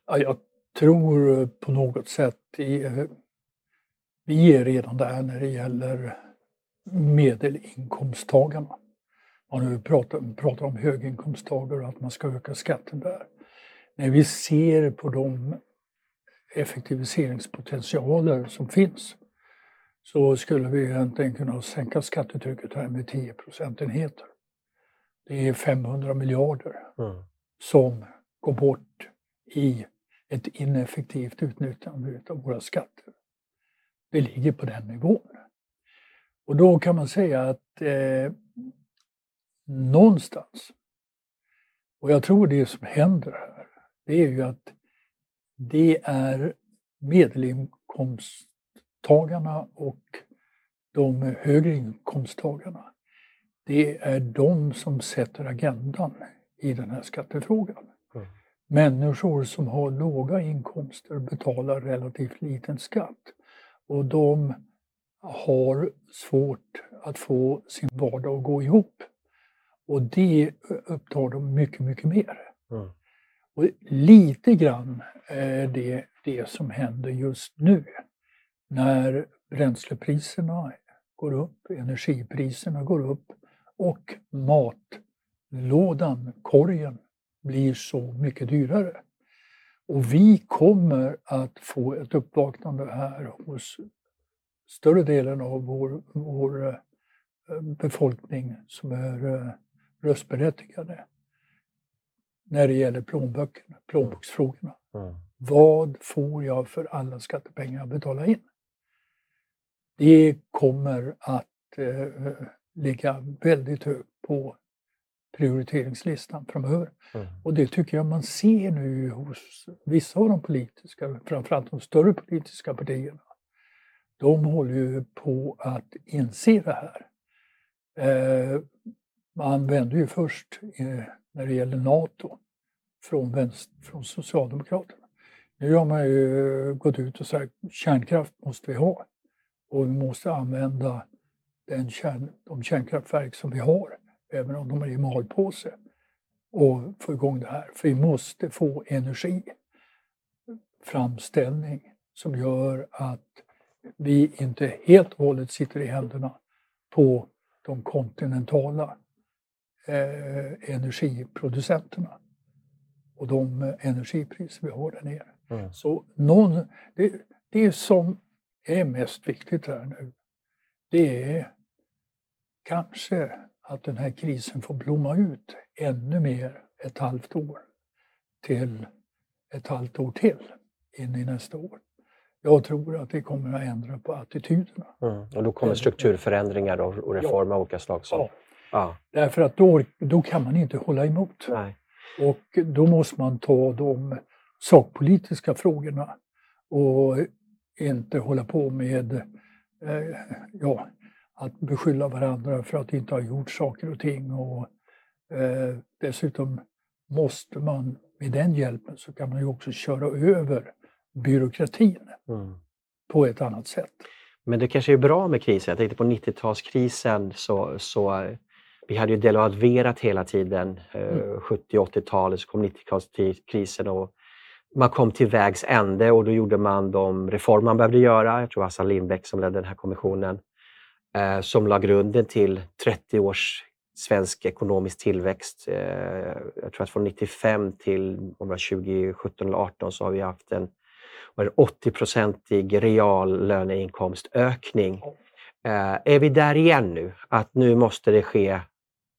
Ja, jag tror på något sätt, i, vi är redan där när det gäller medelinkomsttagarna. Man nu pratar, pratar om höginkomsttagare och att man ska öka skatten där. När vi ser på de effektiviseringspotentialer som finns så skulle vi egentligen kunna sänka skattetrycket här med 10 procentenheter. Det är 500 miljarder mm. som går bort i ett ineffektivt utnyttjande av våra skatter. Det ligger på den nivån. Och då kan man säga att eh, någonstans, och jag tror det som händer här, det är ju att det är medelinkomsttagarna och de högre inkomsttagarna. Det är de som sätter agendan i den här skattefrågan. Mm. Människor som har låga inkomster betalar relativt liten skatt och de har svårt att få sin vardag att gå ihop. Och det upptar de mycket, mycket mer. Mm. Och lite grann är det det som händer just nu. När bränslepriserna går upp, energipriserna går upp och matlådan, korgen, blir så mycket dyrare. Och vi kommer att få ett uppvaknande här hos större delen av vår, vår eh, befolkning som är eh, röstberättigade när det gäller plånböckerna, plånboksfrågorna. Mm. Vad får jag för alla skattepengar jag betalar in? Det kommer att eh, ligga väldigt högt på prioriteringslistan framöver. Mm. Och det tycker jag man ser nu hos vissa av de politiska, framförallt de större politiska partierna. De håller ju på att inse det här. Eh, man vände ju först eh, när det gäller Nato från, vänster, från Socialdemokraterna. Nu har man ju gått ut och sagt kärnkraft måste vi ha och vi måste använda den kärn, de kärnkraftverk som vi har, även om de är i malpåse. och få igång det här. För vi måste få energiframställning som gör att vi inte helt och hållet sitter i händerna på de kontinentala eh, energiproducenterna och de energipriser vi har där nere. Mm. Så någon, det, det som är mest viktigt här nu, det är kanske att den här krisen får blomma ut ännu mer ett halvt år till ett halvt år till in i nästa år. Jag tror att det kommer att ändra på attityderna. Mm. Och då kommer strukturförändringar och reformer av olika slag? Som... Ja. Ja. Därför att då, då kan man inte hålla emot. Nej. Och då måste man ta de sakpolitiska frågorna och inte hålla på med eh, ja, att beskylla varandra för att inte ha gjort saker och ting. Och, eh, dessutom måste man med den hjälpen så kan man ju också köra över byråkratin mm. på ett annat sätt. Men det kanske är bra med krisen. Jag tänkte på 90-talskrisen så, så vi hade ju devalverat hela tiden. Mm. 70 80-talet så kom 90-talskrisen och man kom till vägs ände och då gjorde man de reformer man behövde göra. Jag tror Assar Lindbeck som ledde den här kommissionen eh, som la grunden till 30 års svensk ekonomisk tillväxt. Eh, jag tror att från 95 till 2017 eller 2018 så har vi haft en 80-procentig reallöneinkomstökning. Eh, är vi där igen nu? Att nu måste det ske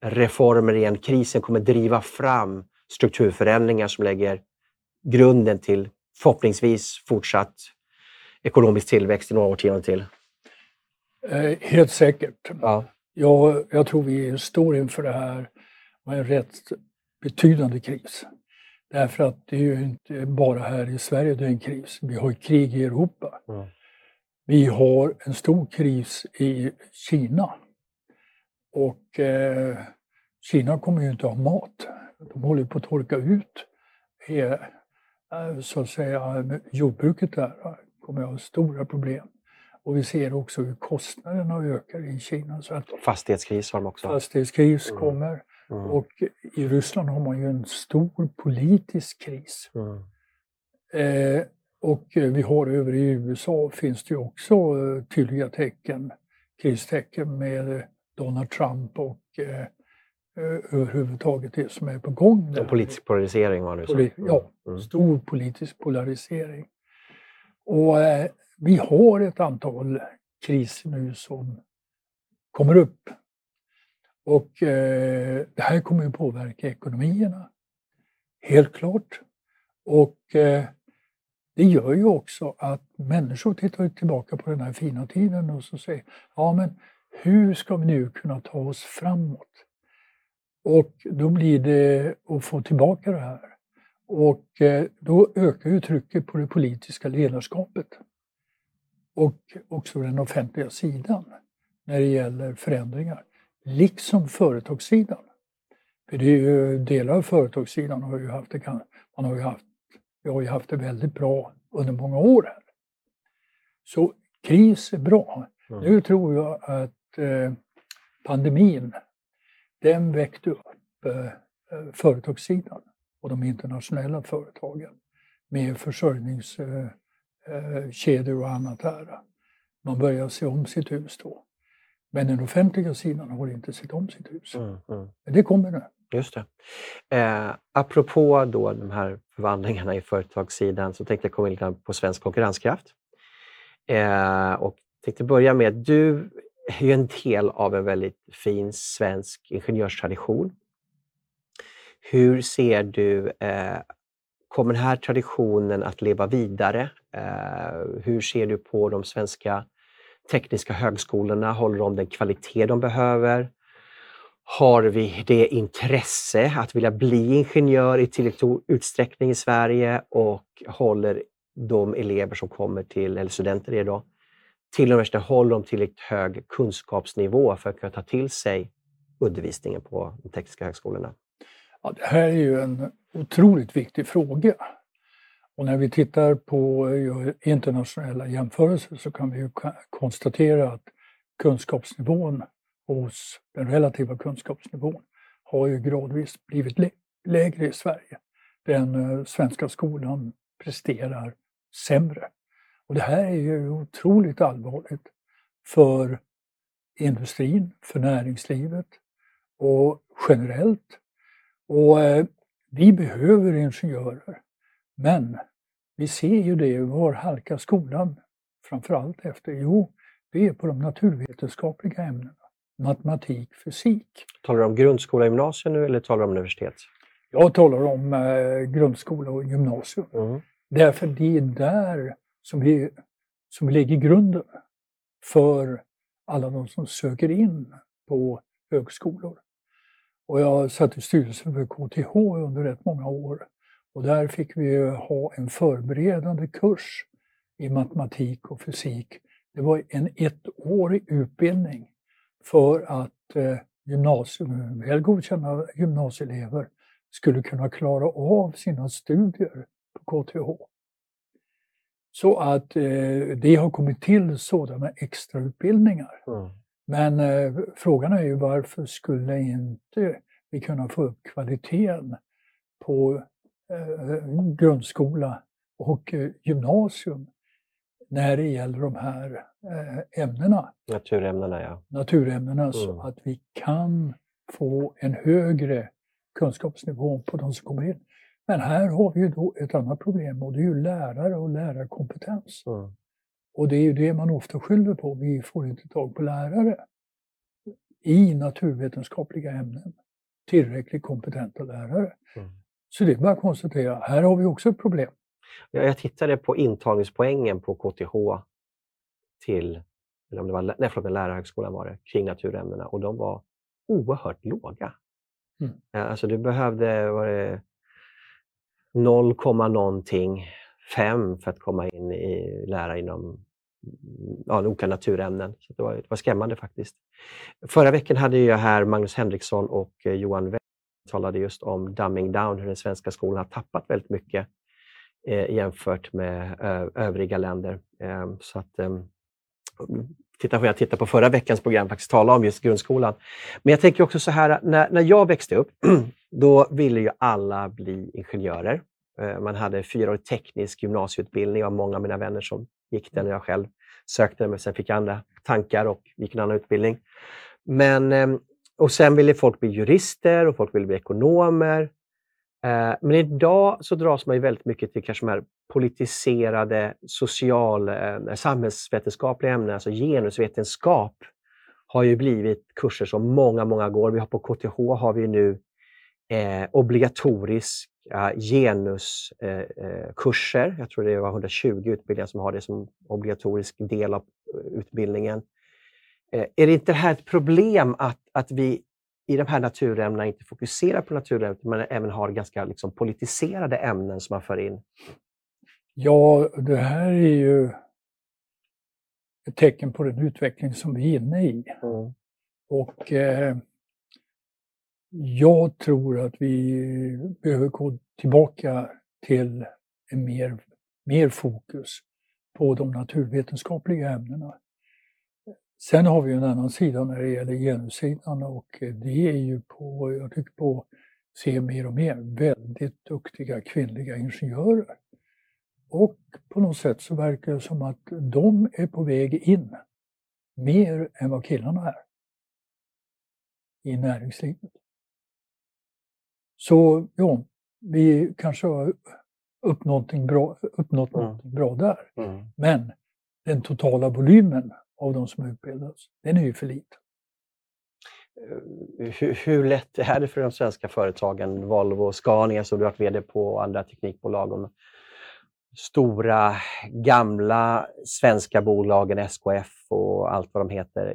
reformer igen. Krisen kommer driva fram strukturförändringar som lägger grunden till förhoppningsvis fortsatt ekonomisk tillväxt i några årtionden till? Eh, helt säkert. Ja. Jag, jag tror vi står inför det här med en rätt betydande kris. Därför att det är ju inte bara här i Sverige det är en kris. Vi har krig i Europa. Mm. Vi har en stor kris i Kina. Och eh, Kina kommer ju inte ha mat. De håller på att torka ut Eh, så att säga, jordbruket där kommer att ha stora problem. Och vi ser också hur kostnaderna ökar i Kina. Så att fastighetskris har de också. Fastighetskris mm. kommer. Mm. Och i Ryssland har man ju en stor politisk kris. Mm. Eh, och vi har över i USA finns det ju också eh, tydliga tecken, kristecken med Donald Trump och eh, Eh, överhuvudtaget det som är på gång. En politisk polarisering var det Poli Ja, mm. stor politisk polarisering. Och eh, vi har ett antal kriser nu som kommer upp. Och eh, det här kommer ju påverka ekonomierna, helt klart. Och eh, det gör ju också att människor tittar tillbaka på den här fina tiden och så säger, ja men hur ska vi nu kunna ta oss framåt? Och då blir det att få tillbaka det här. Och eh, då ökar ju trycket på det politiska ledarskapet. Och också den offentliga sidan när det gäller förändringar. Liksom företagssidan. För det är ju, delar av företagssidan har ju haft det, man har ju haft, vi har ju haft det väldigt bra under många år här. Så kris är bra. Mm. Nu tror jag att pandemin den väckte upp eh, eh, företagssidan och de internationella företagen med försörjningskedjor eh, och annat där. Man börjar se om sitt hus då. Men den offentliga sidan har inte sett om sitt hus. Mm, mm. Men det kommer nu. Just det. Eh, apropå då de här förvandlingarna i företagssidan så tänkte jag komma in på svensk konkurrenskraft. Eh, och tänkte börja med, du är ju en del av en väldigt fin svensk ingenjörstradition. Hur ser du, eh, kommer den här traditionen att leva vidare? Eh, hur ser du på de svenska tekniska högskolorna? Håller de den kvalitet de behöver? Har vi det intresse att vilja bli ingenjör i tillräcklig utsträckning i Sverige och håller de elever som kommer till, eller studenter idag, till och med håller de tillräckligt hög kunskapsnivå för att kunna ta till sig undervisningen på de tekniska högskolorna? Ja, det här är ju en otroligt viktig fråga. Och när vi tittar på internationella jämförelser så kan vi ju konstatera att kunskapsnivån hos den relativa kunskapsnivån har ju gradvis blivit lägre i Sverige. Den eh, svenska skolan presterar sämre. Och det här är ju otroligt allvarligt för industrin, för näringslivet och generellt. Och eh, vi behöver ingenjörer. Men vi ser ju det, var halkar skolan framförallt efter? Jo, det är på de naturvetenskapliga ämnena. Matematik, fysik. Talar du om grundskola och gymnasium nu eller talar du om universitet? Jag talar om eh, grundskola och gymnasium. Mm. Därför det är där som är, som lägger grunden för alla de som söker in på högskolor. Och jag satt i styrelsen för KTH under rätt många år. Och där fick vi ha en förberedande kurs i matematik och fysik. Det var en ettårig utbildning för att eh, gymnasium, väl godkända gymnasieelever skulle kunna klara av sina studier på KTH. Så att eh, det har kommit till sådana extrautbildningar. Mm. Men eh, frågan är ju varför skulle inte vi kunna få upp kvaliteten på eh, grundskola och eh, gymnasium när det gäller de här eh, ämnena. Naturämnena, ja. Naturämnena, mm. så att vi kan få en högre kunskapsnivå på de som kommer in. Men här har vi ju då ett annat problem och det är ju lärare och lärarkompetens. Mm. Och det är ju det man ofta skyller på, vi får inte tag på lärare i naturvetenskapliga ämnen. Tillräckligt kompetenta lärare. Mm. Så det är bara att konstatera, här har vi också ett problem. Ja, jag tittade på intagningspoängen på KTH till, eller om det var, nej, förlåt, lärarhögskolan var det, kring naturämnena och de var oerhört låga. Mm. Alltså du behövde, var det 0, någonting, 5 för att komma in i lära inom ja, olika naturämnen. Så det, var, det var skrämmande faktiskt. Förra veckan hade jag här Magnus Henriksson och eh, Johan West talade just om dumbing down, hur den svenska skolan har tappat väldigt mycket eh, jämfört med ö, övriga länder. Eh, så att, eh, titta på, jag tittade på förra veckans program faktiskt tala om just grundskolan. Men jag tänker också så här, när, när jag växte upp, [CLEARS THROAT] då ville ju alla bli ingenjörer. Eh, man hade fyraårig teknisk gymnasieutbildning av många av mina vänner som gick den och jag själv sökte den, men sen fick jag andra tankar och gick en annan utbildning. Men, ehm, och sen ville folk bli jurister och folk ville bli ekonomer. Eh, men idag så dras man ju väldigt mycket till kanske de här politiserade social, eh, samhällsvetenskapliga ämnen, alltså genusvetenskap har ju blivit kurser som många, många går. Vi har på KTH har vi nu eh, obligatorisk genuskurser. Eh, jag tror det var 120 utbildningar som har det som obligatorisk del av eh, utbildningen. Eh, är det inte här ett problem att, att vi i de här naturämnena inte fokuserar på naturämnen, men även har ganska liksom, politiserade ämnen som man för in? Ja, det här är ju ett tecken på den utveckling som vi är inne i. Mm. Och eh, jag tror att vi behöver gå tillbaka till en mer, mer fokus på de naturvetenskapliga ämnena. Sen har vi en annan sida när det gäller genussidan och eh, det är ju på, jag tycker på, se mer och mer väldigt duktiga kvinnliga ingenjörer. Och på något sätt så verkar det som att de är på väg in mer än vad killarna är i näringslivet. Så ja, vi kanske har uppnått någonting bra, uppnått mm. någonting bra där. Mm. Men den totala volymen av de som utbildas, den är ju för liten. Eh, hur, hur, lätt är det för de svenska företagen, Volvo, Scania som du har varit VD på och andra teknikbolag, de stora gamla svenska bolagen, SKF och allt vad de heter.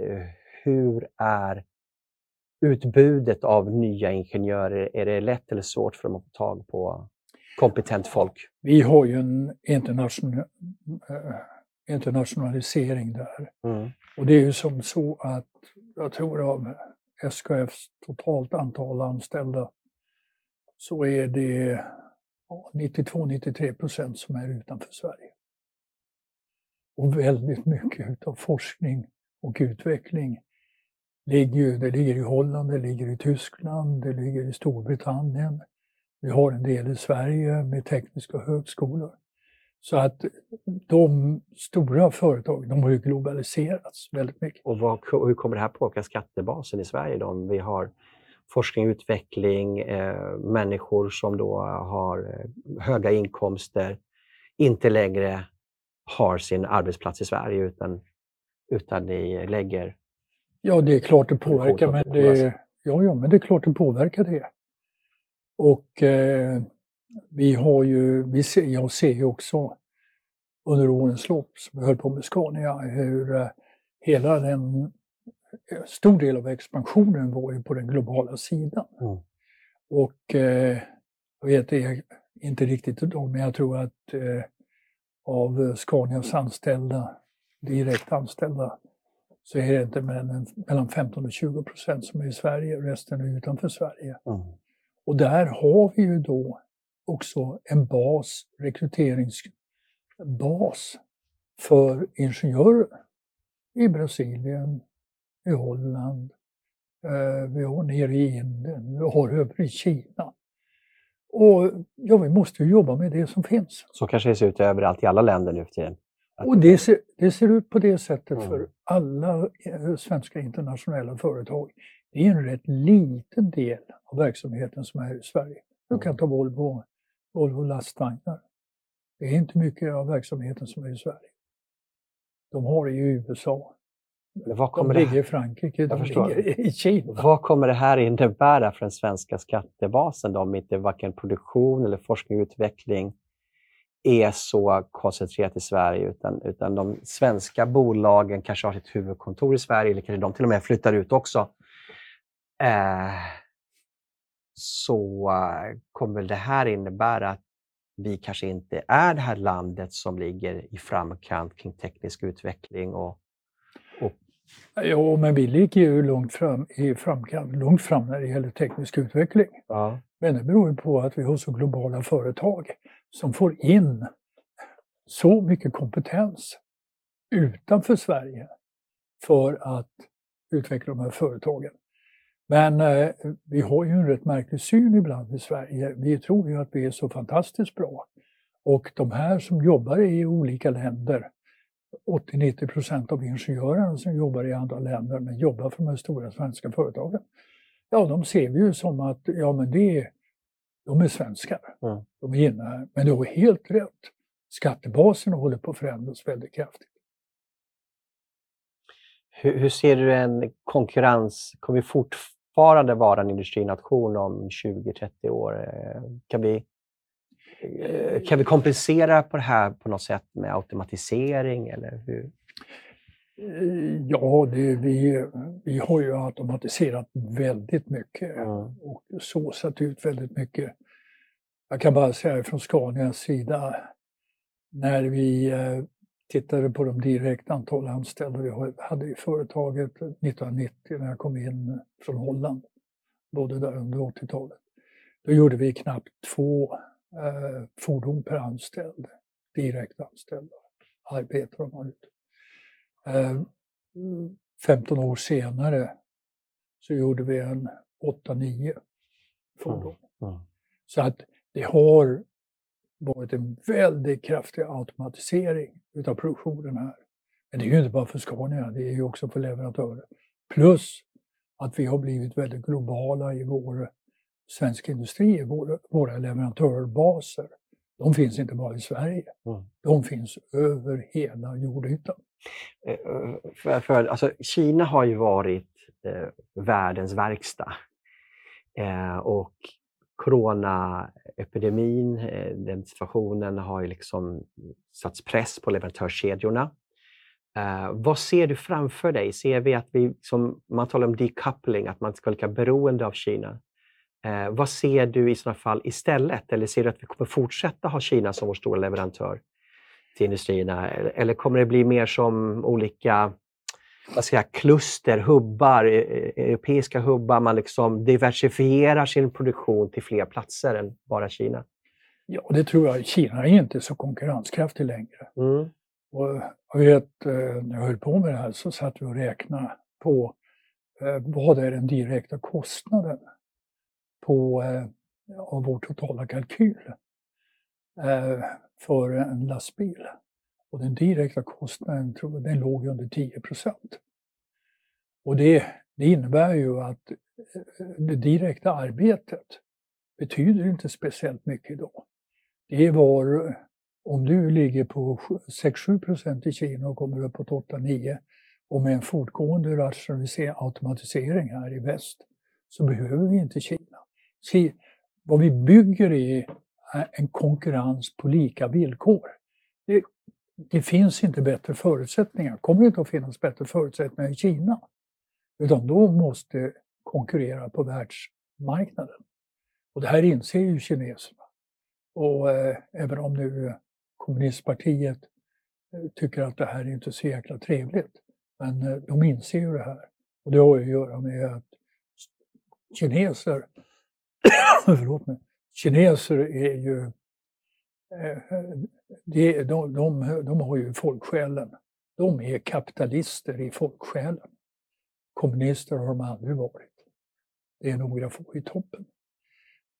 Hur är utbudet av nya ingenjörer? Är det lätt eller svårt för dem att få tag på kompetent folk? Vi har ju en internation, äh, internationalisering där. Mm. Och det är ju som så att jag tror av SKFs totalt antal anställda så är det 92-93 procent som är utanför Sverige. Och väldigt mycket av forskning och utveckling ligger, det ligger i Holland, det ligger i Tyskland, det ligger i Storbritannien, Vi har en del i Sverige med tekniska högskolor. Så att de stora företagen, de har ju globaliserats väldigt mycket. Och vad, hur kommer det här påverka skattebasen i Sverige då? Om vi har forskning och utveckling, eh, människor som då har eh, höga inkomster, inte längre har sin arbetsplats i Sverige utan, utan ni lägger... Ja, det är klart det påverkar, men det, ja, ja, men det är klart det påverkar det. Och eh, vi har ju, vi ser, jag ser ju också under årens lopp, som vi höll på med Scania, hur eh, hela den, eh, stor del av expansionen var ju på den globala sidan. Mm. Och eh, jag vet inte riktigt idag, men jag tror att eh, av Scanias anställda, direkt anställda, så är det inte mellan 15 och 20 procent som är i Sverige, resten är utanför Sverige. Mm. Och där har vi ju då också en bas, rekryteringsbas för ingenjörer i Brasilien, i Holland, eh, vi har nere i Indien, vi har över i Kina. Och ja, vi måste ju jobba med det som finns. Så kanske det ser ut överallt i alla länder nu för tiden? Och det ser, det ser ut på det sättet för alla eh, svenska internationella företag. Det är en rätt liten del av verksamheten som är i Sverige. Du kan ta Volvo, Volvo lastvagnar. Det är inte mycket av verksamheten som är i Sverige. De har det i USA. De ligger i Frankrike, de ligger i Kina. Vad kommer det här innebära för den svenska skattebasen då, om inte varken produktion eller forskning och utveckling är så koncentrerat i Sverige, utan, utan de svenska bolagen kanske har sitt huvudkontor i Sverige, eller kanske de till och med flyttar ut också. Eh, så uh, kommer det här innebära att vi kanske inte är det här landet som ligger i framkant kring teknisk utveckling och, och Ja, men vi ligger ju långt fram, i framkant, långt fram när det gäller teknisk utveckling. Ja. Men det beror ju på att vi har så globala företag som får in så mycket kompetens utanför Sverige för att utveckla de här företagen. Men eh, vi har ju en rätt märklig syn ibland i Sverige. Vi tror ju att vi är så fantastiskt bra. Och de här som jobbar i olika länder, 80-90 procent av ingenjörerna som jobbar i andra länder men jobbar för de här stora svenska företagen, ja de ser vi ju som att ja, men det är, de är svenskar. Mm. De är inne här. Men du har helt rätt. Skattebasen håller på att förändras väldigt kraftigt. Hur, hur ser du en konkurrens? Kommer vi fortfarande vara en industrination om 20-30 år? Kan vi, eh, kan vi kompensera på det här på något sätt med automatisering? Eller hur? Eh, ja, det, vi, vi har ju automatiserat väldigt mycket mm. och såsat ut väldigt mycket. Jag kan bara säga från Scanias sida, när vi tittade på de direkt antal anställda vi hade i företaget 1990 när jag kom in från Holland, både där under 80-talet. Då gjorde vi knappt två eh, fordon per anställd, direkt anställda, arbetare man ut. Eh, 15 år senare så gjorde vi en 8-9 fordon. Mm. Mm. Så att det har varit en väldigt kraftig automatisering utav produktionen här. Men det är ju inte bara för Scania, det är ju också för leverantörer. Plus att vi har blivit väldigt globala i vår svensk industri, våra, våra leverantörsbaser. De finns inte bara i Sverige, mm. de finns över hela jordytan. Eh, eh, för, för, alltså, Kina har ju varit eh, världens verkstad. Eh, och coronaepidemin, eh, den situationen har ju liksom satts press på leverantörskedjorna. Eh, vad ser du framför dig? Ser vi att vi, som man talar om decoupling, att man ska lika beroende av Kina. Eh, vad ser du i sådana fall istället? Eller ser du att vi kommer fortsätta ha Kina som vår stora leverantör till industrierna? Eller, kommer det bli mer som olika vad ska jag, kluster, hubbar, e, e, europeiska hubbar. Man liksom diversifierar sin produktion till fler platser än bara Kina. Ja, det tror jag. Kina är inte så konkurrenskraftig längre. Mm. Och jag vet, eh, när jag höll på med det här så satt vi och räknade på eh, vad är den direkta kostnaden på eh, av vår totala kalkyl Eh, för en lastbil. Och den direkta kostnaden tror jag, den låg under 10 procent. Och det, det innebär ju att eh, det direkta arbetet betyder inte speciellt mycket idag. Det var, om du ligger på 6-7 procent i Kina och kommer upp på 8-9 och med en fortgående rationalisering, automatisering här i väst så behöver vi inte Kina. Vad vi bygger i Eh, en konkurrens på lika villkor. Det, det finns inte bättre förutsättningar, kommer inte att finnas bättre förutsättningar i Kina. Utan de måste konkurrera på världsmarknaden. Och det här inser ju kineserna. Och eh, även om nu kommunistpartiet eh, tycker att det här är inte så jäkla trevligt. Men eh, de inser ju det här. Och det har ju att göra med att kineser, [COUGHS] förlåt mig, kineser är ju, eh, de, de, de, de har ju folksjälen. De är kapitalister i folksjälen. Kommunister har de aldrig varit. Det är några få i toppen.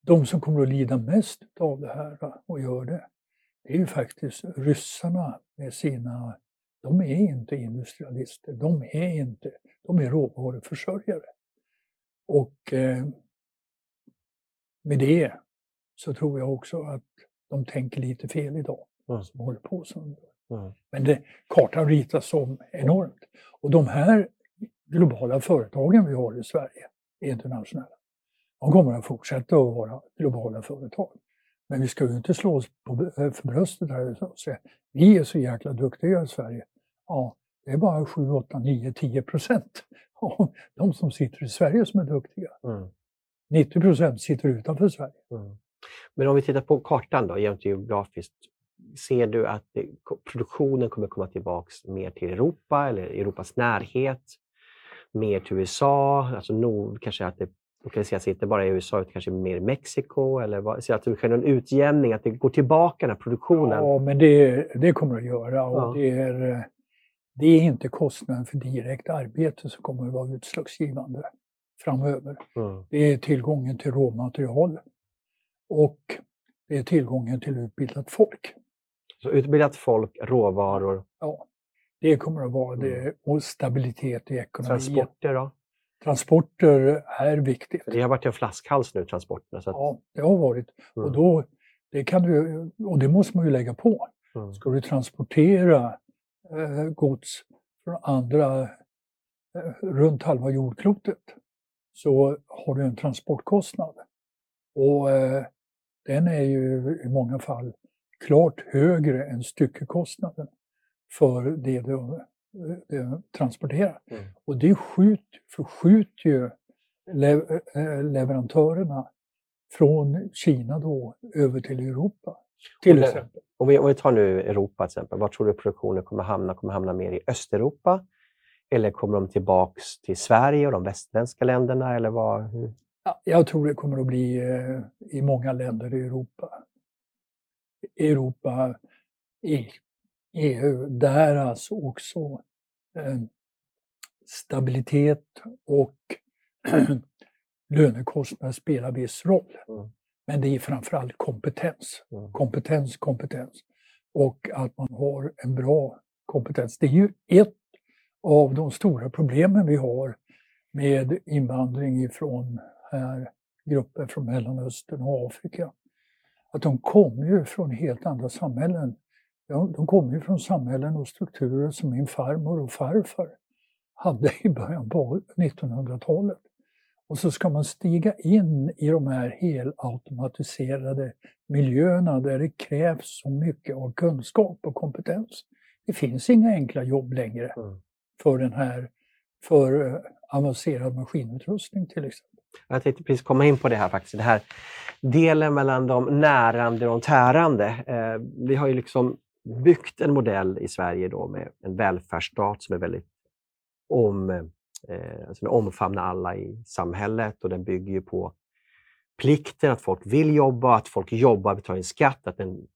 De som kommer att lida mest av det här och gör det, det är ju faktiskt ryssarna med sina... De är inte industrialister, de är inte... De är råvaruförsörjare. Och eh, med det så tror jag också att de tänker lite fel idag, mm. som håller på så. Mm. Men det, kartan ritas om enormt. Och de här globala företagen vi har i Sverige, internationella, de kommer att fortsätta att vara globala företag. Men vi ska ju inte slå oss på, eh, för bröstet här och säga vi är så jäkla duktiga i Sverige. Ja, det är bara 7, 8, 9, 10 procent [LAUGHS] av de som sitter i Sverige som är duktiga. Mm. 90 procent sitter utanför Sverige. Mm. Men om vi tittar på kartan då, jämt geografiskt. Ser du att det, produktionen kommer komma tillbaks mer till Europa eller Europas närhet? Mer till USA? Alltså nord, kanske att det lokaliseras inte bara i USA utan kanske mer i Mexiko? Eller vad, så att det sker en utjämning, att det går tillbaka den här produktionen? Ja, men det, det kommer att göra. Och ja. det, är, det är inte kostnaden för direkt arbete som kommer att vara utslagsgivande framöver. Mm. Det är tillgången till råmaterial och det är tillgången till utbildat folk. Så utbildat folk, råvaror? Ja, det kommer att vara det. Mm. Och stabilitet i ekonomin. Transporter då? Transporter är viktigt. Det har varit en flaskhals nu, transporterna. Att... Ja, det har varit. Mm. Och, då, det kan du, och det måste man ju lägga på. Mm. Ska du transportera eh, gods från andra, eh, runt halva jordklotet, så har du en transportkostnad. Och eh, den är ju i många fall klart högre än styckekostnaden för det du, du transporterar. Mm. Och det skjut, förskjuter ju eh, leverantörerna från Kina då över till Europa. Till det, exempel. Om vi, om vi tar nu Europa till exempel, var tror du produktionen kommer hamna? Kommer hamna mer i Östeuropa? Eller kommer de tillbaks till Sverige och de västerländska länderna? Eller vad, hur? Jag tror det kommer att bli eh, i många länder i Europa. Europa, i EU, där alltså också eh, stabilitet och [CLEARS THROAT] lönekostnader spelar viss roll. Mm. Men det är framförallt kompetens. Mm. Kompetens, kompetens. Och att man har en bra kompetens. Det är ju ett av de stora problemen vi har med invandring ifrån här, grupper från Mellanöstern och Afrika. Att de kommer ju från helt andra samhällen. De kommer ju från samhällen och strukturer som min farmor och farfar hade i början på 1900-talet. Och så ska man stiga in i de här helautomatiserade miljöerna där det krävs så mycket av kunskap och kompetens. Det finns inga enkla jobb längre mm. för den här för eh, avancerad maskinutrustning till exempel. Jag tänkte precis komma in på det här faktiskt. Det här delen mellan de närande och de tärande. Eh, vi har ju liksom byggt en modell i Sverige då med en välfärdsstat som är väldigt om, eh, alltså omfamnar alla i samhället och den bygger ju på plikten att folk vill jobba, att folk jobbar, betalar in skatt, att den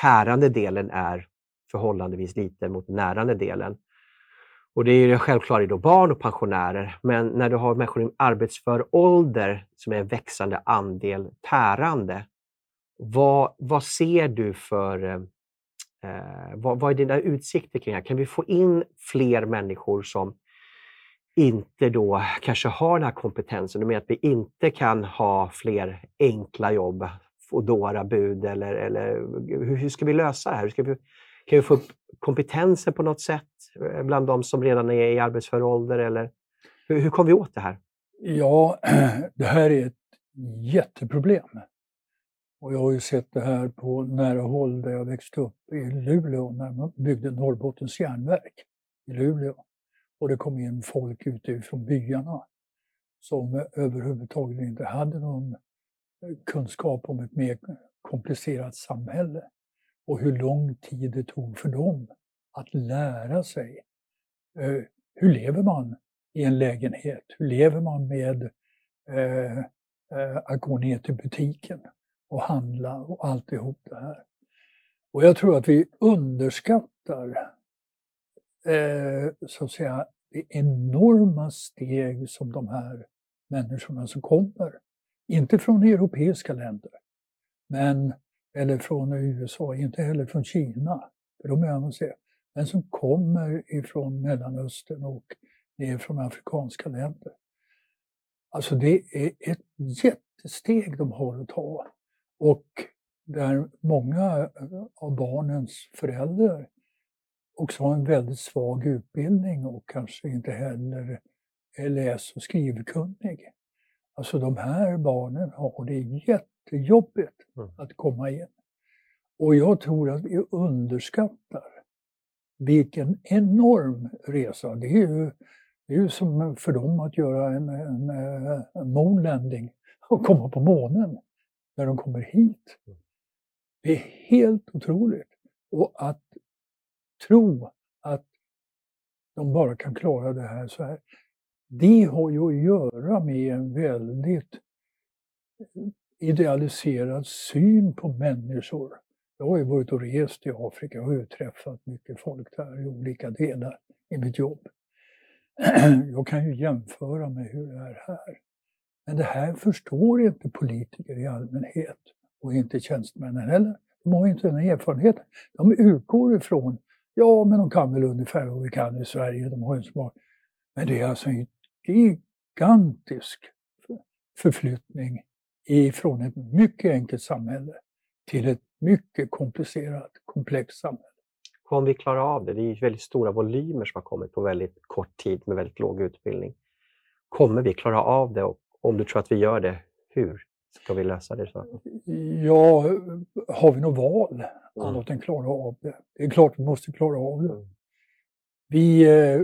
tärande delen är förhållandevis liten mot den närande delen. Och det är ju självklart då barn och pensionärer, men när du har människor i arbetsför ålder som är en växande andel tärande, vad, vad ser du för... Eh, eh, vad, vad är dina utsikter kring det här? Kan vi få in fler människor som inte då kanske har den här kompetensen? Du menar att vi inte kan ha fler enkla jobb, Foodora-bud eller, eller hur, hur ska vi lösa det här? Hur ska vi, kan vi få upp kompetensen på något sätt eh, bland de som redan är i arbetsför ålder? Eller hur, hur kommer vi åt det här? Ja, [CLEARS THROAT] det här är ett jätteproblem. Och jag har ju sett det här på nära håll där jag växte upp i Luleå när man byggde Norrbottens järnverk i Luleå. Och det kom in folk utifrån byarna som överhuvudtaget inte hade någon eh, kunskap om ett mer komplicerat samhälle och hur lång tid det tog för dem att lära sig. Eh, hur lever man i en lägenhet? Hur lever man med eh, att gå ner till butiken och handla och alltihop det här? Och jag tror att vi underskattar eh, så att säga, det enorma steg som de här människorna som kommer, inte från europeiska länder, men, eller från USA, inte heller från Kina, för de är avancerade, men som kommer ifrån Mellanöstern och ner från afrikanska länder. Alltså det är ett jättesteg de har att ta. Och där många av barnens föräldrar också har en väldigt svag utbildning och kanske inte heller är läs och skrivkunnig. Alltså de här barnen har det jättejobbigt mm. att komma in. Och jag tror att vi underskattar vilken enorm resa. Det är ju, det är ju som för dem att göra en, en, en moonlanding [LAUGHS] och komma på månen när de kommer hit. Mm. Det är helt otroligt. Och att tro att de bara kan klara det här så här. Det har ju att göra med en väldigt idealiserad syn på människor. Jag har ju varit och rest i Afrika och har träffat mycket folk där i olika delar i mitt jobb. [CLEARS THROAT] Jag kan ju jämföra med hur det är här. Men det här förstår inte politiker i allmänhet och inte tjänstemännen heller. De har inte den erfarenheten. De utgår ifrån Ja, men de kan väl ungefär vad vi kan i Sverige. De har ju smart. Men det är alltså en gigantisk förflyttning ifrån ett mycket enkelt samhälle till ett mycket komplicerat, komplext samhälle. Kommer vi klara av det? Det är väldigt stora volymer som har kommit på väldigt kort tid med väldigt låg utbildning. Kommer vi klara av det? Och om du tror att vi gör det, hur ska vi lösa det? Så? Ja, har vi något val? mm. annat än klara av det. Det är klart vi måste klara av det. Mm. Vi, eh,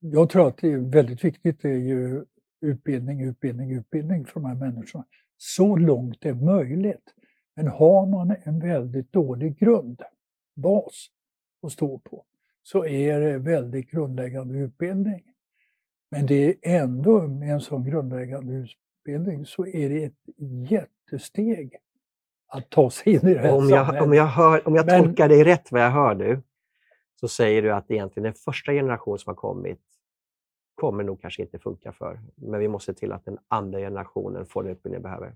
jag tror att det är väldigt viktigt det är ju utbildning, utbildning, utbildning för de här människorna. Så långt det är möjligt. Men har man en väldigt dålig grund, bas, att stå på, så är det väldigt grundläggande utbildning. Men det är ändå med en sån grundläggande utbildning så är det ett jättesteg att ta sig in i det här om jag, om jag, hör, om jag Men, tolkar dig rätt vad jag hör nu, så säger du att egentligen den första generation som har kommit kommer nog kanske inte funka för. Men vi måste se till att den andra generationen får den utbildning den behöver.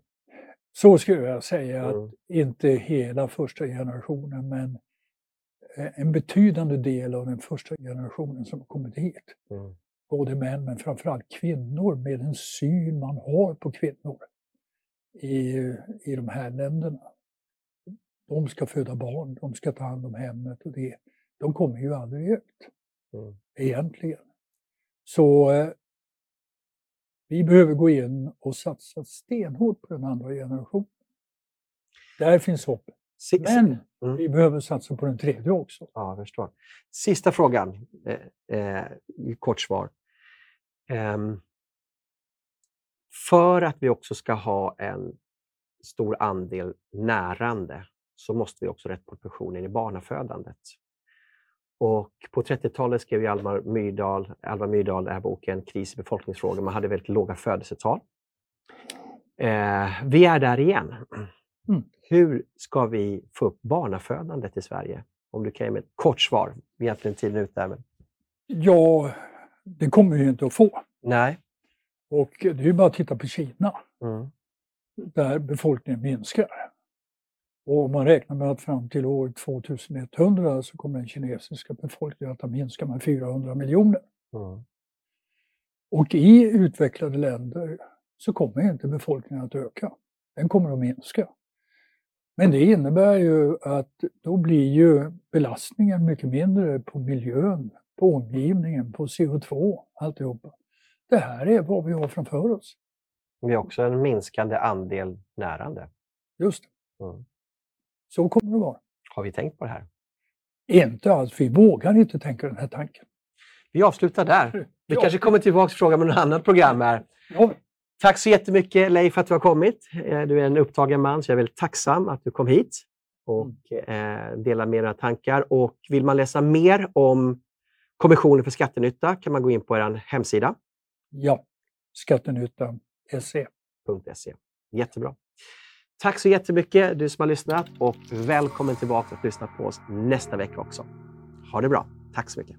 Så skulle jag säga, mm. att inte hela första generationen, men eh, en betydande del av den första generationen som har kommit hit. Mm. Både män, men framförallt kvinnor med den syn man har på kvinnor i, i de här länderna. De ska föda barn, de ska ta hand om hemmet och det. De kommer ju aldrig ut, mm. egentligen. Så eh, vi behöver gå in och satsa stenhårt på den andra generationen. Där finns hopp. Men mm. vi behöver satsa på den tredje också. Ja, jag förstår. Sista frågan, eh, eh, kort svar. Um, för att vi också ska ha en stor andel närande så måste vi också rätt proportioner i barnafödandet. Och på 30-talet skrev Alvar Myrdal, Alvar Myrdal den här boken Kris i befolkningsfrågor. Man hade väldigt låga födelsetal. Eh, vi är där igen. Mm. Hur ska vi få upp barnafödandet i Sverige? Om du kan ge mig ett kort svar. Egentligen tiden ut där. Men... Ja, det kommer vi ju inte att få. Nej. Och det är ju bara att titta på Kina, Mm. där befolkningen minskar. Och man räknar med att fram till år 2100 så kommer den kinesiska befolkningen att ha minskat med 400 miljoner. Mm. Och i utvecklade länder så kommer inte befolkningen att öka. Den kommer att minska. Men det innebär ju att då blir ju belastningen mycket mindre på miljön, på omgivningen, på CO2, alltihopa. Det här är vad vi har framför oss. Vi har också en minskande andel närande. Just det. Mm. Så kommer det vara. Har vi tänkt på det här? Inte alls, vi vågar inte tänka den här tanken. Vi avslutar där. Vi Ja. kanske kommer tillbaka till frågan med något annat program här. Ja, Tack så jättemycket Leif för att du har kommit. Eh, Du är en upptagen man så jag är väldigt tacksam att du kom hit och eh, delar med dina tankar. Och vill man läsa mer om Kommissionen för skattenytta kan man gå in på er hemsida ja. Skattenyttan SE. .se. Jättebra. Tack så jättemycket du som har lyssnat och välkommen tillbaka att lyssna på oss nästa vecka också. Ha det bra. Tack så mycket.